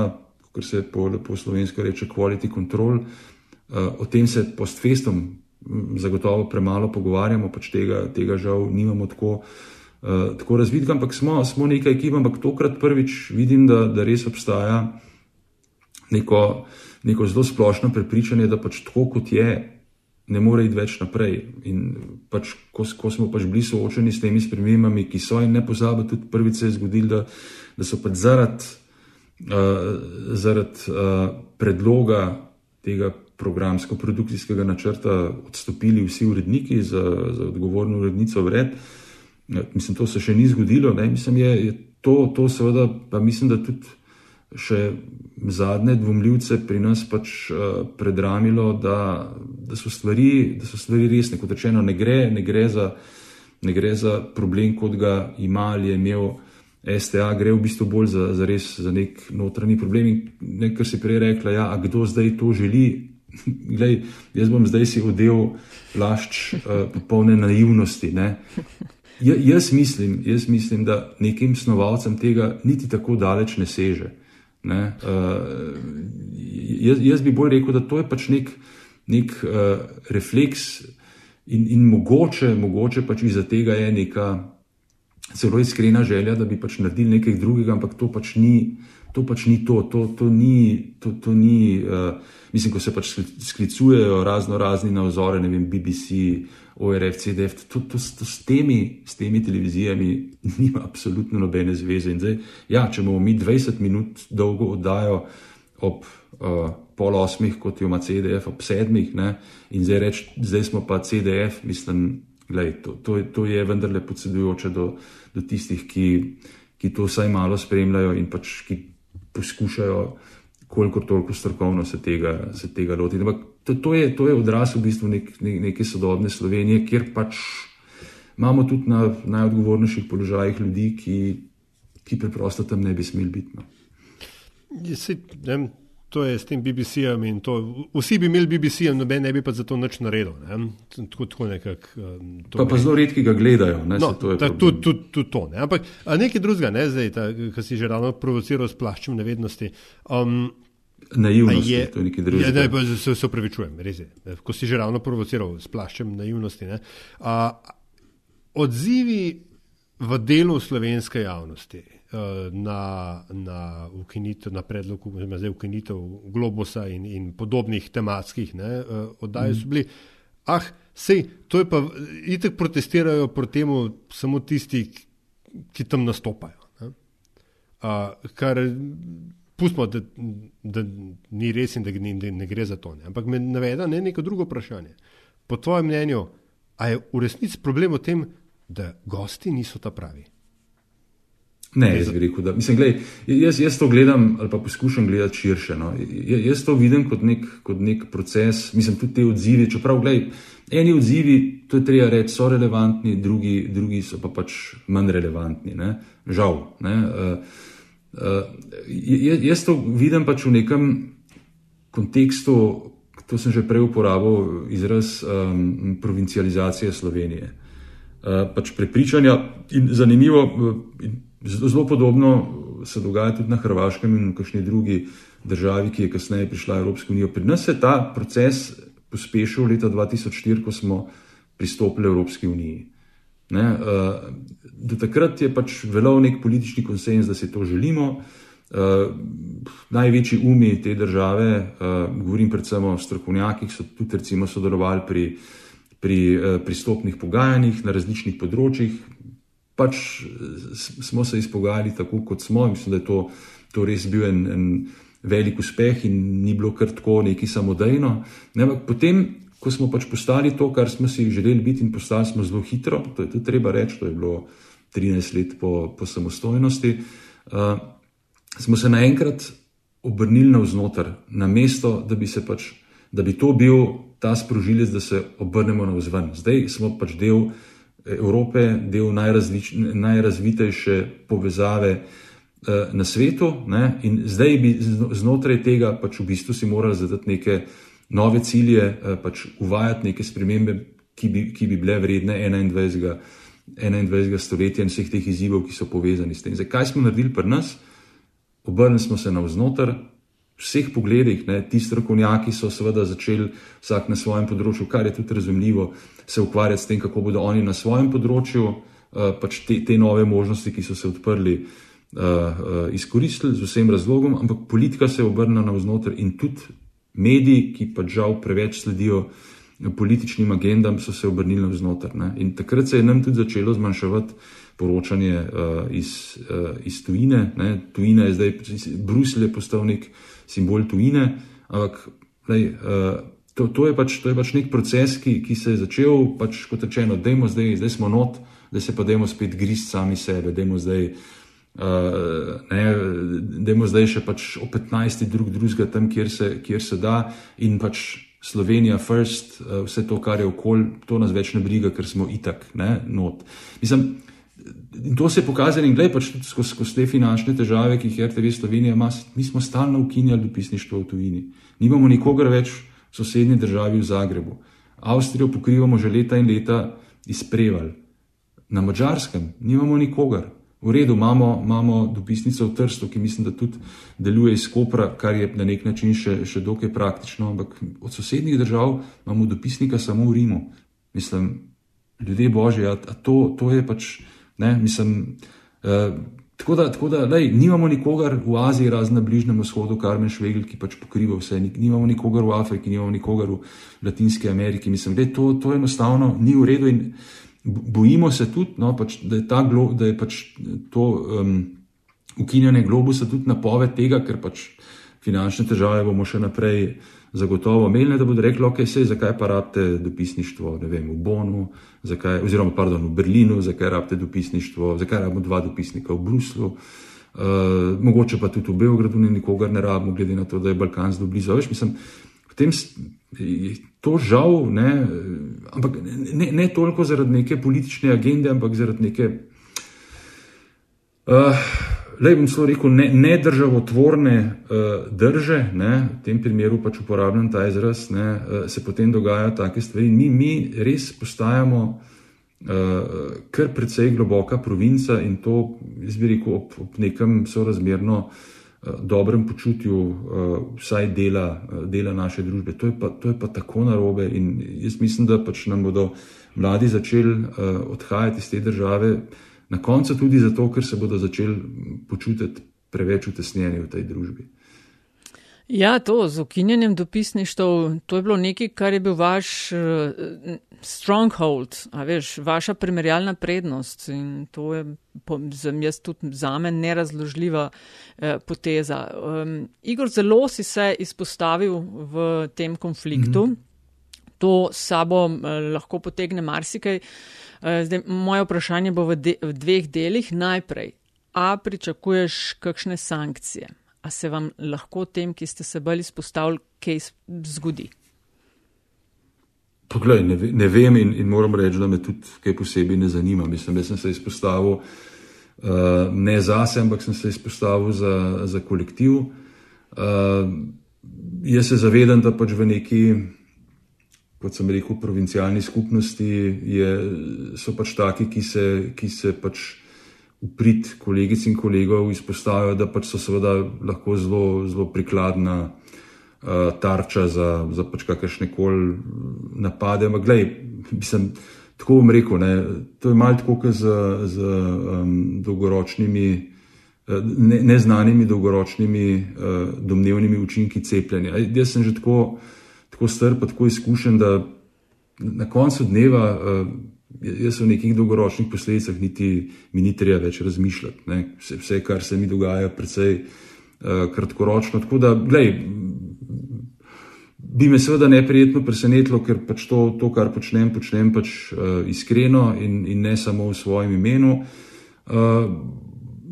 kar se po, po slovensko reče, quality control. Eh, o tem se post festom zagotovo premalo pogovarjamo, pač tega, tega žal nimamo tako, uh, tako razvidega, ampak smo, smo nekaj ekip, ampak tokrat prvič vidim, da, da res obstaja neko, neko zelo splošno prepričanje, da pač tako kot je, ne more iti več naprej. In pač, ko, ko smo pač bili soočeni s temi spremembami, ki so in ne pozabiti, tudi prvič se je zgodilo, da, da so pač zaradi uh, zarad, uh, predloga tega programsko-produkcijskega načrta odstopili vsi uredniki za, za odgovorno urednico vred. Ja, mislim, to se še ni zgodilo. Mislim, je, je to, to seveda, pa mislim, da tudi še zadnje dvomljivce pri nas pač uh, predramilo, da, da, so stvari, da so stvari resne. Kot rečeno, ne gre, ne, gre za, ne gre za problem, kot ga ima ali je imel. STA gre v bistvu bolj za, za res za nek notranji problem. In kar si prej rekla, ja, kdo zdaj to želi Glej, jaz bom zdaj si odel plašč uh, popolne naivnosti. Ja, jaz, mislim, jaz mislim, da nekim snovalcem tega niti tako daleč ne seže. Ne? Uh, jaz, jaz bi bolj rekel, da to je pač nek, nek uh, refleks in, in mogoče, mogoče pač iz tega je neka zelo iskrena želja, da bi pač naredili nekaj drugega, ampak to pač ni to pač ni to, to, to ni. To, to ni uh, mislim, ko se pač sklicujejo razno razni na ozore, ne vem, BBC, ORF, CDF, to, to, to s, temi, s temi televizijami nima absolutno nobene zveze. Zdaj, ja, če bomo mi 20 minut dolgo oddajo ob uh, pol osmih, kot jo ima CDF, ob sedmih, ne, in zdaj reči, zdaj smo pa CDF, mislim. Glej, to, to, to je vendarle podsedujoče do, do tistih, ki, ki to vsaj malo spremljajo in pač ki poskušajo, koliko toliko strokovno se tega, se tega lotiti. Ampak to, to, je, to je odraz v bistvu nek, ne, neke sodobne Slovenije, kjer pač imamo tudi na najodgovornejših položajih ljudi, ki, ki preprosto tam ne bi smeli biti. No. Si, ne, to je s tem BBC-jem in to. Vsi bi imeli BBC, noben ne bi pa za to nič naredil. Ne. Tako, tako nekak, um, pa, pa zelo redki ga gledajo. Ne, no, tudi tu, tu, to. Ne. Ampak nekaj drugega, ne, zdaj, ki si že ravno provociral s plaščem nevednosti. Um, Naivnost je, to je nekaj drugega. Ja, ne, se, se upravičujem, res je. Ko si že ravno provociral s plaščem naivnosti. Ne. A, odzivi v delu slovenske javnosti uh, na, na, ukinitev, na predlog, zdaj ukinitev globusa in, in podobnih tematskih uh, oddaj so bili. Ah, sej, to je pa, itek protestirajo proti temu samo tisti, ki tam nastopajo. Uh, kar pustimo, da, da ni res in da, ni, da ne gre za to. Ne. Ampak me naveda ne neko drugo vprašanje. Po tvojem mnenju, a je v resnici problem v tem, da gosti niso ta pravi? Ne, jaz bi rekel, da mislim, gledaj, jaz, jaz to gledam ali pa poskušam gledati širše. No. Jaz to vidim kot nek, kot nek proces, mislim, tudi te odzivi. Čeprav, gledaj, eni odzivi, to je treba reči, so relevantni, drugi, drugi so pa pač manj relevantni. Ne. Žal. Ne. Uh, uh, jaz to vidim pač v nekem kontekstu, to sem že prej uporabil, izraz um, provincializacije Slovenije. Uh, pač prepričanja in zanimivo. Uh, Zelo podobno se dogaja tudi na Hrvaškem in v kakšni drugi državi, ki je kasneje prišla v Evropsko unijo. Pri nas je ta proces pospešil leta 2004, ko smo pristopili Evropski uniji. Ne, uh, do takrat je pač veljal nek politični konsens, da si to želimo. Uh, največji umi te države, uh, govorim predvsem o strokovnjakih, so tudi recimo sodelovali pri, pri uh, pristopnih pogajanjih na različnih področjih, pač smo se izpogajali tako, kot smo. Mislim, da je to, to res bil en, en velik uspeh in ni bilo kar tako neki samodejno. Ne, potem, ko smo pač postali to, kar smo si želeli biti, in postali smo zelo hitro, to je tudi treba reči, to je bilo 13 let po, po samostojnosti, uh, smo se naenkrat obrnili navznoter, na mesto, da bi se pač. Da bi to bil ta sprožilec, da se obrnemo na vzven. Zdaj smo pač del Evrope, del najrazvitejše povezave eh, na svetu. Ne? In zdaj bi znotraj tega pač v bistvu si morali zadati neke nove cilje, eh, pač uvajati neke spremembe, ki bi, ki bi bile vredne 21. 21. stoletja in vseh teh izzivov, ki so povezani s tem. Zdaj, kaj smo naredili pri nas? Obrnili smo se navznoter, vseh pogledih, ne, ti strokovnjaki so seveda začeli vsak na svojem področju, kar je tudi razumljivo, se ukvarjati s tem, kako bodo oni na svojem področju uh, pač te, te nove možnosti, ki so se odprli, uh, uh, izkoristili z vsem razlogom, ampak politika se je obrnila navznoter in tudi mediji, ki pa žal preveč sledijo političnim agendam, so se obrnili navznoter. Ne. In takrat se je nam tudi začelo zmanjševati poročanje uh, iz, uh, iz tujine. Ne. Tujina je zdaj, Bruselj je postal nek simbol tujine, ampak lej, uh, to, to, je pač, to je pač nek proces, ki, ki se je začel, pač, kot rečeno, da zdaj, zdaj smo not, da se pa dajmo spet grist sami sebe, da zdaj. Uh, Dajmo zdaj še pač o 15. drug drugega tam, kjer se, kjer se da, in pač Slovenija, first, uh, vse to, kar je okolje, to nas več ne briga, ker smo itak, ne, not. Mislim, In to se je pokazalo, in gledaj, pač skozi, skozi te finančne težave, ki jih RTV Slovenija ima, mi smo stalno ukinjali dopisništvo v tujini. Nimamo nikogar več v sosednji državi v Zagrebu. Avstrijo pokrivamo že leta in leta izpreval. Na mačarskem nimamo nikogar. V redu, imamo, imamo dopisnico v Trstu, ki mislim, da tudi deluje iz Kopra, kar je na nek način še, še dokaj praktično, ampak od sosednjih držav imamo dopisnika samo v Rimu. Mislim, ljudje božji, a, a to, to je pač. Ne, mislim, uh, tako da, tako da lej, nimamo nikogar v Aziji, razen na Bližnjem vzhodu, Karmen Švegel, ki pač pokriva vse, nimamo nikogar v Afriki, nimamo nikogar v Latinski Ameriki. Mislim, da to, to enostavno ni v redu in bojimo se tudi, no, pač, da, je glo, da je pač to um, ukinjanje globusa tudi napoved tega, ker pač finančne težave bomo še naprej zagotovo imeli, da bodo rekli, ok, sej, zakaj pa rabite dopisništvo vem, v Bonu, zakaj, oziroma pardon, v Berlinu, zakaj rabite dopisništvo, zakaj rabimo dva dopisnika v Bruslu, uh, mogoče pa tudi v Beogradu, ni nikogar ne rabimo, glede na to, da je Balkan zelo blizu. Veš, mislim, je to žal, ne, ampak ne, ne toliko zaradi neke politične agende, ampak zaradi neke. Uh, Le bom samo rekel, ne, ne državotvorne uh, drže, ne, v tem primeru pač uporabljam ta izraz, ne, uh, se potem dogajajo take stvari. Mi, mi res postajamo uh, kar precej globoka provinca in to, jaz bi rekel, ob, ob nekem sorazmerno uh, dobrem počutju uh, vsaj dela, uh, dela naše družbe. To je, pa, to je pa tako narobe in jaz mislim, da pač nam bodo mladi začeli uh, odhajati iz te države. Na koncu tudi zato, ker se bodo začeli počutiti preveč utesnjeni v tej družbi. Ja, to z ukinjenjem dopisništv, to je bilo nekaj, kar je bil vaš uh, stronghold, a veš, vaša primerjalna prednost in to je za jaz tudi za me nerazložljiva uh, poteza. Um, Igor, zelo si se izpostavil v tem konfliktu, mm -hmm. To sabo uh, lahko potegne marsikaj. Eh, zdaj, moje vprašanje bo v, de, v dveh delih. Najprej, a pričakuješ kakšne sankcije? A se vam lahko tem, ki ste se bolj izpostavili, kaj zgodi? Poglej, ne, ne vem in, in moram reči, da me tudi kaj posebej ne zanima. Mislim, da sem se izpostavil uh, ne zase, ampak sem se izpostavil za, za kolektiv. Uh, jaz se zavedam, da pač v neki kot sem rekel, provincialni skupnosti je, so pač taki, ki se, ki se pač uprit kolegic in kolegov izpostavljajo, da pač so seveda lahko zelo, zelo prikladna uh, tarča za, za pač kakršne koli napade. Ampak, gledaj, mislim, tako bom rekel, ne, to je malo tako, kot z, z um, dolgoročnimi. Ne, neznanimi dolgoročnimi uh, domnevnimi učinki cepljenja. Jaz sem že tako tako strp, tako izkušen, da na koncu dneva, uh, jaz o nekih dolgoročnih posledicah niti mi ni treba več razmišljati. Vse, vse, kar se mi dogaja, precej uh, kratkoročno. Tako da, gledaj, bi me seveda neprijetno presenetilo, ker pač to, to kar počnem, počnem pač uh, iskreno in, in ne samo v svojem imenu. Uh,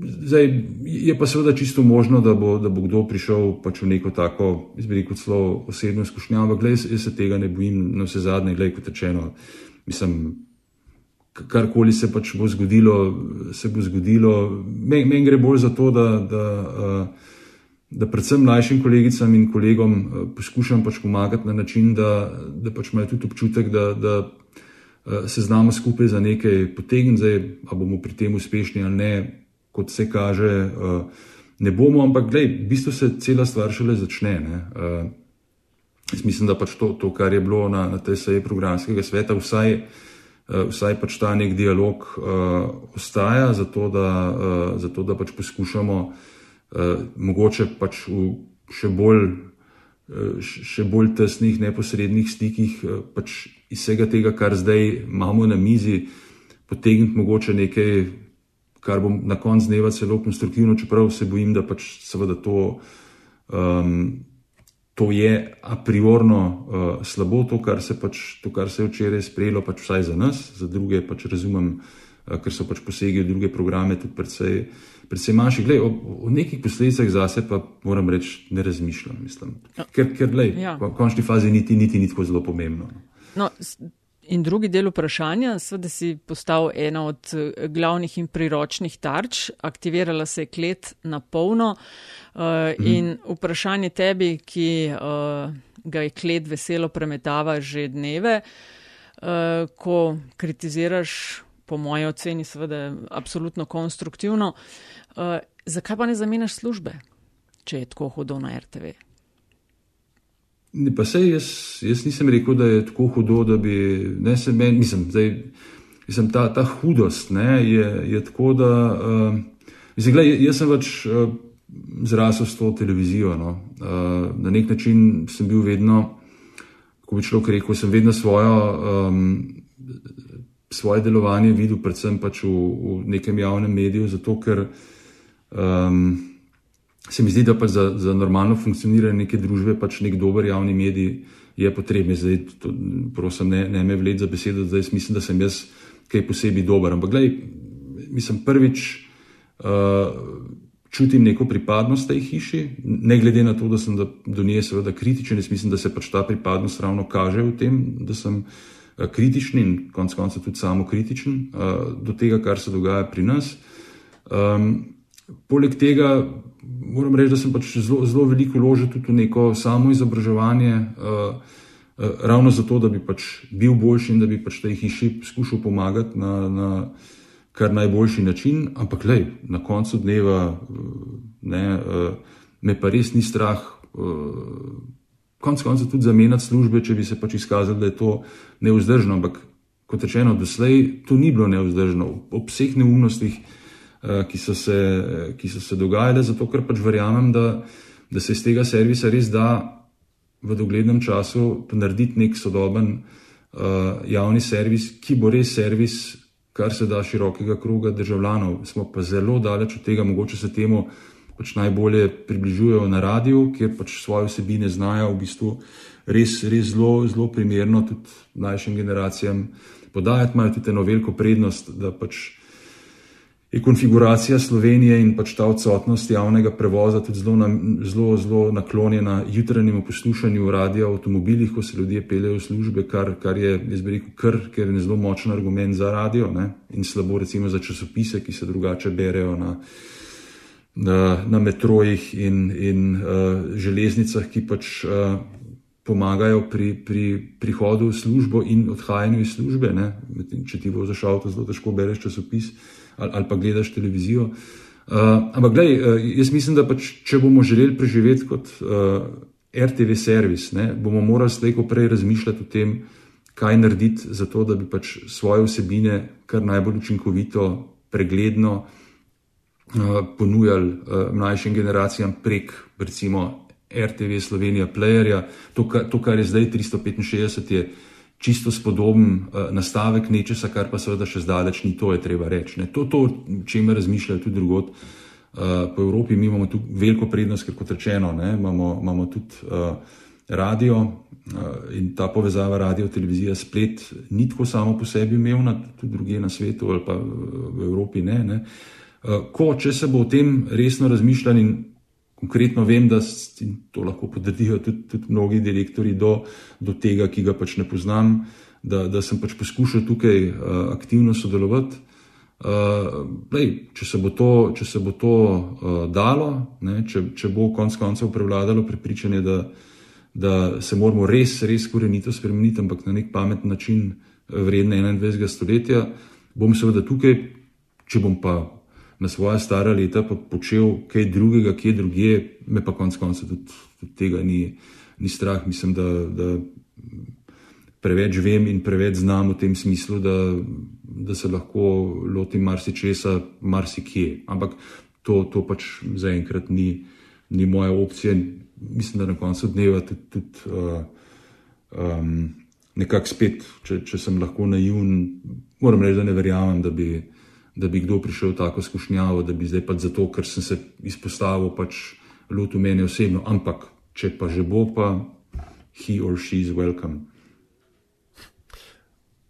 Zdaj, je pa seveda čisto možno, da bo, da bo kdo prišel pač v neko tako, izbriko celo osebno izkušnjo, ampak gled, jaz se tega ne bojim, na vse zadnje, gled, kot rečeno, mislim, karkoli se pač bo zgodilo, se bo zgodilo. Meni men gre bolj za to, da, da, da predvsem mlajšim kolegicam in kolegom poskušam pač pomagati na način, da, da pač imajo tudi občutek, da, da se znamo skupaj za nekaj potegniti, zdaj, a bomo pri tem uspešni ali ne kot se kaže, uh, ne bomo, ampak glej, v bistvu se cela stvar šele začne. Uh, jaz mislim, da pač to, to kar je bilo na, na tej seji programskega sveta, vsaj, uh, vsaj pač ta nek dialog ostaja, zato da, zato da pač poskušamo mogoče pač v še bolj. Še bolj tesnih, neposrednih stikih, pač iz vsega tega, kar zdaj imamo na mizi, potegniti mogoče nekaj kar bom na koncu dneva celo konstruktivno, čeprav se bojim, da pač seveda to, um, to je a priorno uh, slabo, to kar, pač, to, kar se je včeraj sprejelo, pač vsaj za nas, za druge pač razumem, uh, ker so pač posegi v druge programe tudi predvsej, predvsej manjši. Glej, o, o nekih posledicah zase pa moram reči, ne razmišljam, mislim. Ja. Ker, ker glej, ja. v končni fazi niti, niti ni tako zelo pomembno. No, In drugi del vprašanja, seveda si postal ena od eh, glavnih in priročnih tarč, aktivirala se je klet na polno. Uh. In vprašanje tebi, ki uh, ga je klet veselo premetava že dneve, uh, ko kritiziraš, po moji oceni, seveda, absolutno konstruktivno, uh, zakaj pa ne zamenjaš službe, če je tako hudo na RTV? Ne, pa sej jaz, jaz nisem rekel, da je tako hudo, da bi ne se meni, mislim, zdaj, mislim ta, ta hudost ne, je, je tako, da uh, mislim, gledaj, jaz sem pač uh, zrasel s to televizijo. No. Uh, na nek način sem bil vedno, kako bi človek rekel, sem vedno svojo, um, svoje delovanje videl, predvsem pač v, v nekem javnem mediju, zato ker. Um, se mi zdi, da pač za, za normalno funkcioniranje neke družbe pač nek dober javni medij je potreben. Zdaj, to, prosim, ne, ne me vled za besedo, da jaz mislim, da sem jaz kaj posebej dober. Ampak, gledaj, mislim, prvič, uh, čutim neko pripadnost tej hiši, ne glede na to, da sem do nje seveda kritičen. Jaz mislim, da se pač ta pripadnost ravno kaže v tem, da sem uh, kritičen in konec konca tudi samo kritičen uh, do tega, kar se dogaja pri nas. Um, poleg tega moram reči, da sem pač zelo, zelo veliko vložil tudi v neko samo izobraževanje, uh, uh, ravno zato, da bi pač bil boljši in da bi pač tej hiši skušal pomagati na, na kar najboljši način. Ampak, lej, na koncu dneva ne, uh, me pa res ni strah. Uh, Konec koncev tudi zamenjati službe, če bi se pač izkazalo, da je to neuzdržno. Ampak, kot rečeno, doslej to ni bilo neuzdržno. Ob vseh neumnostih, uh, ki so se, ki so se dogajale, zato ker pač verjamem, da, da se iz tega servisa res da v doglednem času narediti nek sodoben uh, javni servis, ki bo res servis, kar se da širokega kroga državljanov. Smo pa zelo daleč od tega, mogoče se temu pač najbolje približujejo na radiju, kjer pač svoje vsebine znajo v bistvu res, res zelo, zelo primerno tudi mlajšim generacijam podajati, imajo tudi eno veliko prednost, da pač je konfiguracija Slovenije in pač ta odsotnost javnega prevoza tudi zelo, na, zelo, zelo naklonjena jutranjemu poslušanju radia avtomobilih, ko se ljudje peljejo v službe, kar, kar je, jaz bi rekel, kr, ker je zelo močen argument za radio ne? in slabo recimo za časopise, ki se drugače berejo na, na, na metrojih in, in uh, železnicah, ki pač uh, pomagajo pri, pri prihodu v službo in odhajanju iz službe. Ne? Če ti bo zašel, to zelo težko bereš časopis ali, ali pa gledaš televizijo. Uh, ampak, gledaj, uh, jaz mislim, da pač, če bomo želeli preživeti kot uh, RTV servis, ne, bomo morali slejko prej razmišljati o tem, kaj narediti za to, da bi pač svoje vsebine kar najbolj učinkovito, pregledno uh, ponujali uh, mlajšim generacijam prek, recimo, RTV Slovenija, Playerja. To, to, kar je zdaj 365, je čisto spodoben uh, nastavek nečesa, kar pa seveda še zdaleč ni to, je treba reči. Ne. To, to če ima razmišljati tudi drugot. Uh, po Evropi mi imamo tu veliko prednost, ker kot rečeno, ne, imamo, imamo tudi uh, radio in ta povezava radio, televizija, splet ni tako samo po sebi umevna, tudi druge na svetu ali pa v Evropi ne. ne. Ko, če se bo o tem resno razmišljali in Konkretno vem, da to lahko potrdijo tudi, tudi mnogi direktori do, do tega, ki ga pač ne poznam, da, da sem pač poskušal tukaj uh, aktivno sodelovati. Uh, lej, če se bo to, se bo to uh, dalo, ne, če, če bo konec koncev prevladalo prepričanje, da, da se moramo res, res korenito spremeniti, ampak na nek pameten način, vreden 21. stoletja, bom seveda tukaj, če bom pa na svoje stare leta pa počel kaj drugega, kje drugje, me pa konec konca tudi, tudi tega ni, ni strah. Mislim, da, da preveč vem in preveč znam v tem smislu, da, da se lahko lotim marsičesa, marsikje. Ampak to, to pač zaenkrat ni, ni moja opcija. Mislim, da na koncu dneva tudi. tudi uh, um, Nekako spet, če, če sem lahko naivn, moram reči, da ne verjamem, da bi, da bi kdo prišel v tako skušnjavo, da bi zdaj pač zato, ker sem se izpostavil, pač lotil meni osebno. Ampak, če pa že bo, pa he or she is welcome.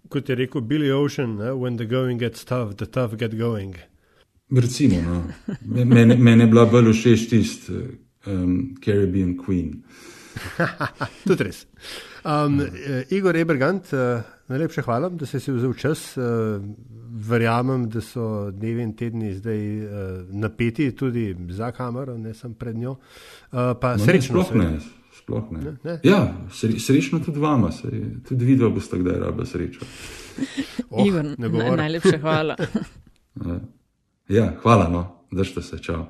Kot je rekel Billy Ocean, ne? when the going gets tough, the tough get going. Recimo, no. meni, meni je bila bolj všeč tisti um, Caribbean Queen. Tudi res. Um, Igor Ebergant, uh, najlepša hvala, da si vzel čas. Uh, verjamem, da so dnevi in tedni zdaj napeti tudi za kamero, ne samo pred njo. Pa no, srečno. Sploh ne. Sploh ne. Ne, ne. Ja, srečno tudi vama, sej, tudi videl boste, kdaj rabe srečo. Oh, Igor, najlepša hvala. ja, hvala, no, držite se, čau.